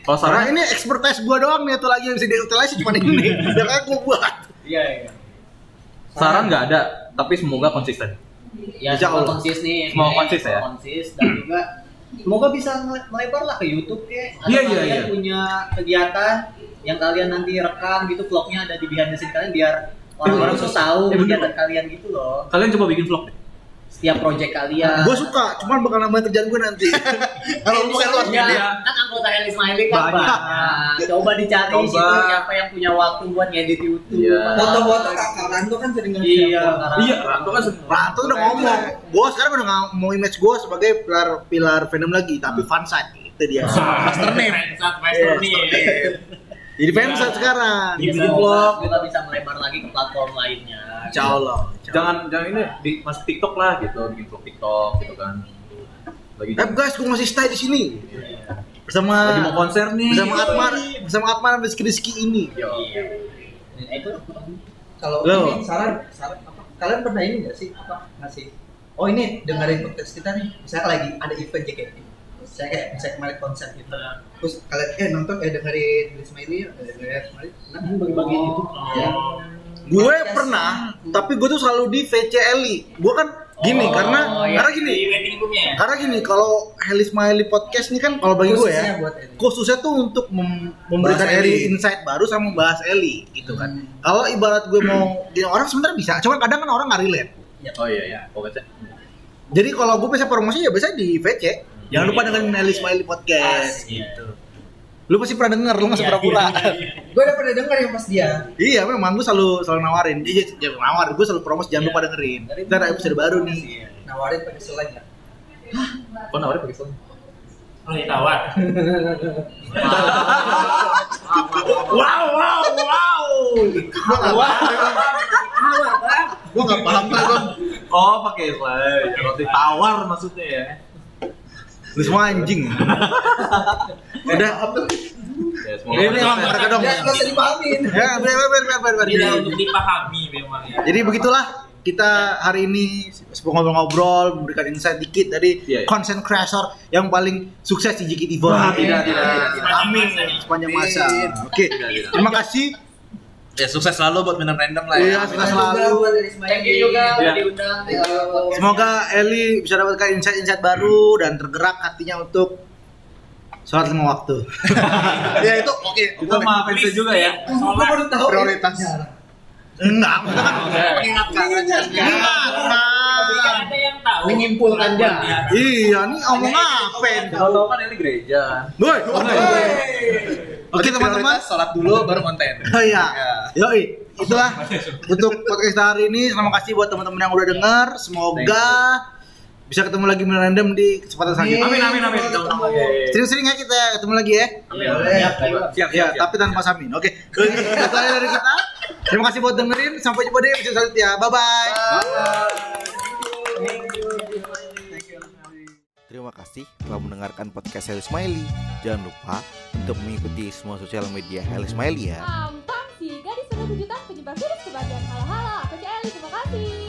Speaker 7: kalau saran
Speaker 5: ini expertise gue doang nih, tuh lagi yang bisa diutilize cuma ini. Yang kan gue buat.
Speaker 8: Iya, iya.
Speaker 7: saran nggak ada, tapi semoga konsisten.
Speaker 8: Ya,
Speaker 5: Insya
Speaker 8: semoga
Speaker 5: Allah.
Speaker 8: konsis nih.
Speaker 7: Semoga konsis ya.
Speaker 8: Konsis dan juga semoga bisa mele- melebar lah ke YouTube. Atau
Speaker 7: Iya, iya, iya.
Speaker 8: punya kegiatan yang kalian nanti rekam gitu vlognya ada di behind the scene kalian biar orang-orang tuh tahu
Speaker 7: Eh,
Speaker 8: kegiatan kalian gitu loh.
Speaker 7: Kalian coba bikin vlog deh.
Speaker 8: Setiap project kalian.
Speaker 5: Gue suka, cuman bakal nambah kerjaan gue nanti.
Speaker 9: Kalau lu kan luas
Speaker 8: Ya, kan anggota Heli Smiley kan
Speaker 7: Banyak.
Speaker 8: Coba dicari
Speaker 7: Coba.
Speaker 8: situ siapa yang punya waktu buat ngedit YouTube.
Speaker 7: Iya.
Speaker 6: foto-foto kakak Ranto kan sering nge-share
Speaker 8: Iya.
Speaker 7: Iya, Ranto kan se-
Speaker 5: Ranto udah ngomong, gue sekarang udah mau image gue sebagai pilar pilar fandom lagi, tapi fansite itu dia.
Speaker 9: Master name.
Speaker 10: Fansat, master nih.
Speaker 5: Jadi fansite sekarang.
Speaker 8: Bisa
Speaker 7: Bikin vlog.
Speaker 8: kita bisa melebar lagi ke platform lainnya.
Speaker 5: Insya Allah.
Speaker 7: jangan jangan ini di masuk TikTok lah gitu, bikin vlog TikTok gitu kan. Lagi
Speaker 5: Eh guys, gue masih stay di sini. Bersama
Speaker 7: lagi mau konser nih.
Speaker 5: bersama Atman, bersama Atman dan Rizky Rizky ini.
Speaker 8: Iya. Nah, itu
Speaker 6: Kalau ini saran, saran apa? Kalian pernah ini nggak sih apa ngasih? Oh ini dengerin podcast kita nih. Misalnya lagi ada event JKT. Saya kayak misalnya kemarin konser gitu. Terus kalian eh nonton eh dengerin Chris Smiley, eh, dengerin Smiley. Nah, bagi-bagi itu. Ya.
Speaker 5: Gue pernah, tapi gue tuh selalu di VC Eli. Gue kan gini
Speaker 10: Oh,
Speaker 5: karena
Speaker 10: iya.
Speaker 5: karena gini,
Speaker 10: ya?
Speaker 5: karena gini kalau Heli Smiley podcast ini kan kalau bagi gue ya, khususnya tuh untuk mem- memberikan Eli
Speaker 6: Eli.
Speaker 5: insight baru sama membahas Eli gitu kan. Kalau ibarat gue mau di orang sebenarnya bisa, cuman kadang kan orang nggak relate.
Speaker 7: Oh iya iya, pokoknya.
Speaker 5: Jadi kalau gue biasa promosi ya biasa di VC. Jangan lupa dengerin Heli Smiley podcast
Speaker 10: Iya.
Speaker 5: gitu. Lu pasti pernah denger, lu
Speaker 10: Iya,
Speaker 5: pura-pura.
Speaker 6: Gue udah pernah denger yang pas dia.
Speaker 5: Iya, memang gue selalu selalu nawarin. Iya, ya, nawar. Gue selalu promosi jangan lupa dengerin. Kita ada episode baru nih.
Speaker 6: Nawarin pakai selain ya.
Speaker 7: Kok nawarin pakai selain?
Speaker 10: Oh, ditawar.
Speaker 5: Wow, wow, wow.
Speaker 9: Gua nggak paham lah gua.
Speaker 7: Oh, pakai selain. Roti tawar maksudnya ya.
Speaker 5: Lu semua anjing. Udah.
Speaker 7: Ya,
Speaker 5: Ini emang mereka dong.
Speaker 6: Ya nggak usah dipahamin.
Speaker 5: Ya, biar biar biar biar biar.
Speaker 10: Tidak untuk dipahami memang ya.
Speaker 5: Jadi begitulah kita hari ini ngobrol-ngobrol memberikan insight dikit dari
Speaker 7: Iya, iya.
Speaker 5: content creator yang paling sukses di JKT48.
Speaker 7: Wah, tidak, tidak, tidak, tidak.
Speaker 5: Amin sepanjang masa. Oke. Terima kasih.
Speaker 9: Ya sukses selalu buat minum random lah ya.
Speaker 5: Iya, sukses selalu.
Speaker 8: Thank you juga
Speaker 7: Iya.
Speaker 8: udah diundang.
Speaker 5: Semoga Eli bisa dapatkan insight-insight baru dan tergerak hatinya untuk sholat lima waktu.
Speaker 9: Ya itu oke.
Speaker 7: Itu mah fansnya juga ya.
Speaker 6: Gue baru tahu.
Speaker 9: Prioritas.
Speaker 5: Enggak, kita kan
Speaker 9: Mengingatkan aja.
Speaker 5: mengingatkan.
Speaker 10: ada yang tahu.
Speaker 8: Menyimpulkan aja.
Speaker 5: Iya, ini omong apa?
Speaker 7: Kalau kan ini gereja.
Speaker 5: Woi, Oke, teman-teman.
Speaker 9: Sholat dulu baru konten.
Speaker 5: Oh iya.
Speaker 9: Ya.
Speaker 5: Yoi, itulah untuk podcast hari ini. Terima kasih buat teman-teman yang udah dengar. Semoga bisa ketemu lagi random di kesempatan selanjutnya.
Speaker 7: Amin amin amin.
Speaker 5: Sering-sering ya kita ketemu lagi ya.
Speaker 7: Amin.
Speaker 8: Siap, siap.
Speaker 7: Siap
Speaker 5: Ya,
Speaker 7: siap. siap.
Speaker 5: tapi tanpa Samin. Oke. Itu aja dari kita. Terima kasih buat dengerin. Sampai jumpa di episode selanjutnya. Bye bye.
Speaker 4: Terima kasih telah mendengarkan podcast Heli Smiley. Jangan lupa untuk mengikuti semua sosial media Heli Smiley ya.
Speaker 1: Tampang si gadis kejutan penyebar virus kebahagiaan. Halo halo, aku Eli, terima kasih.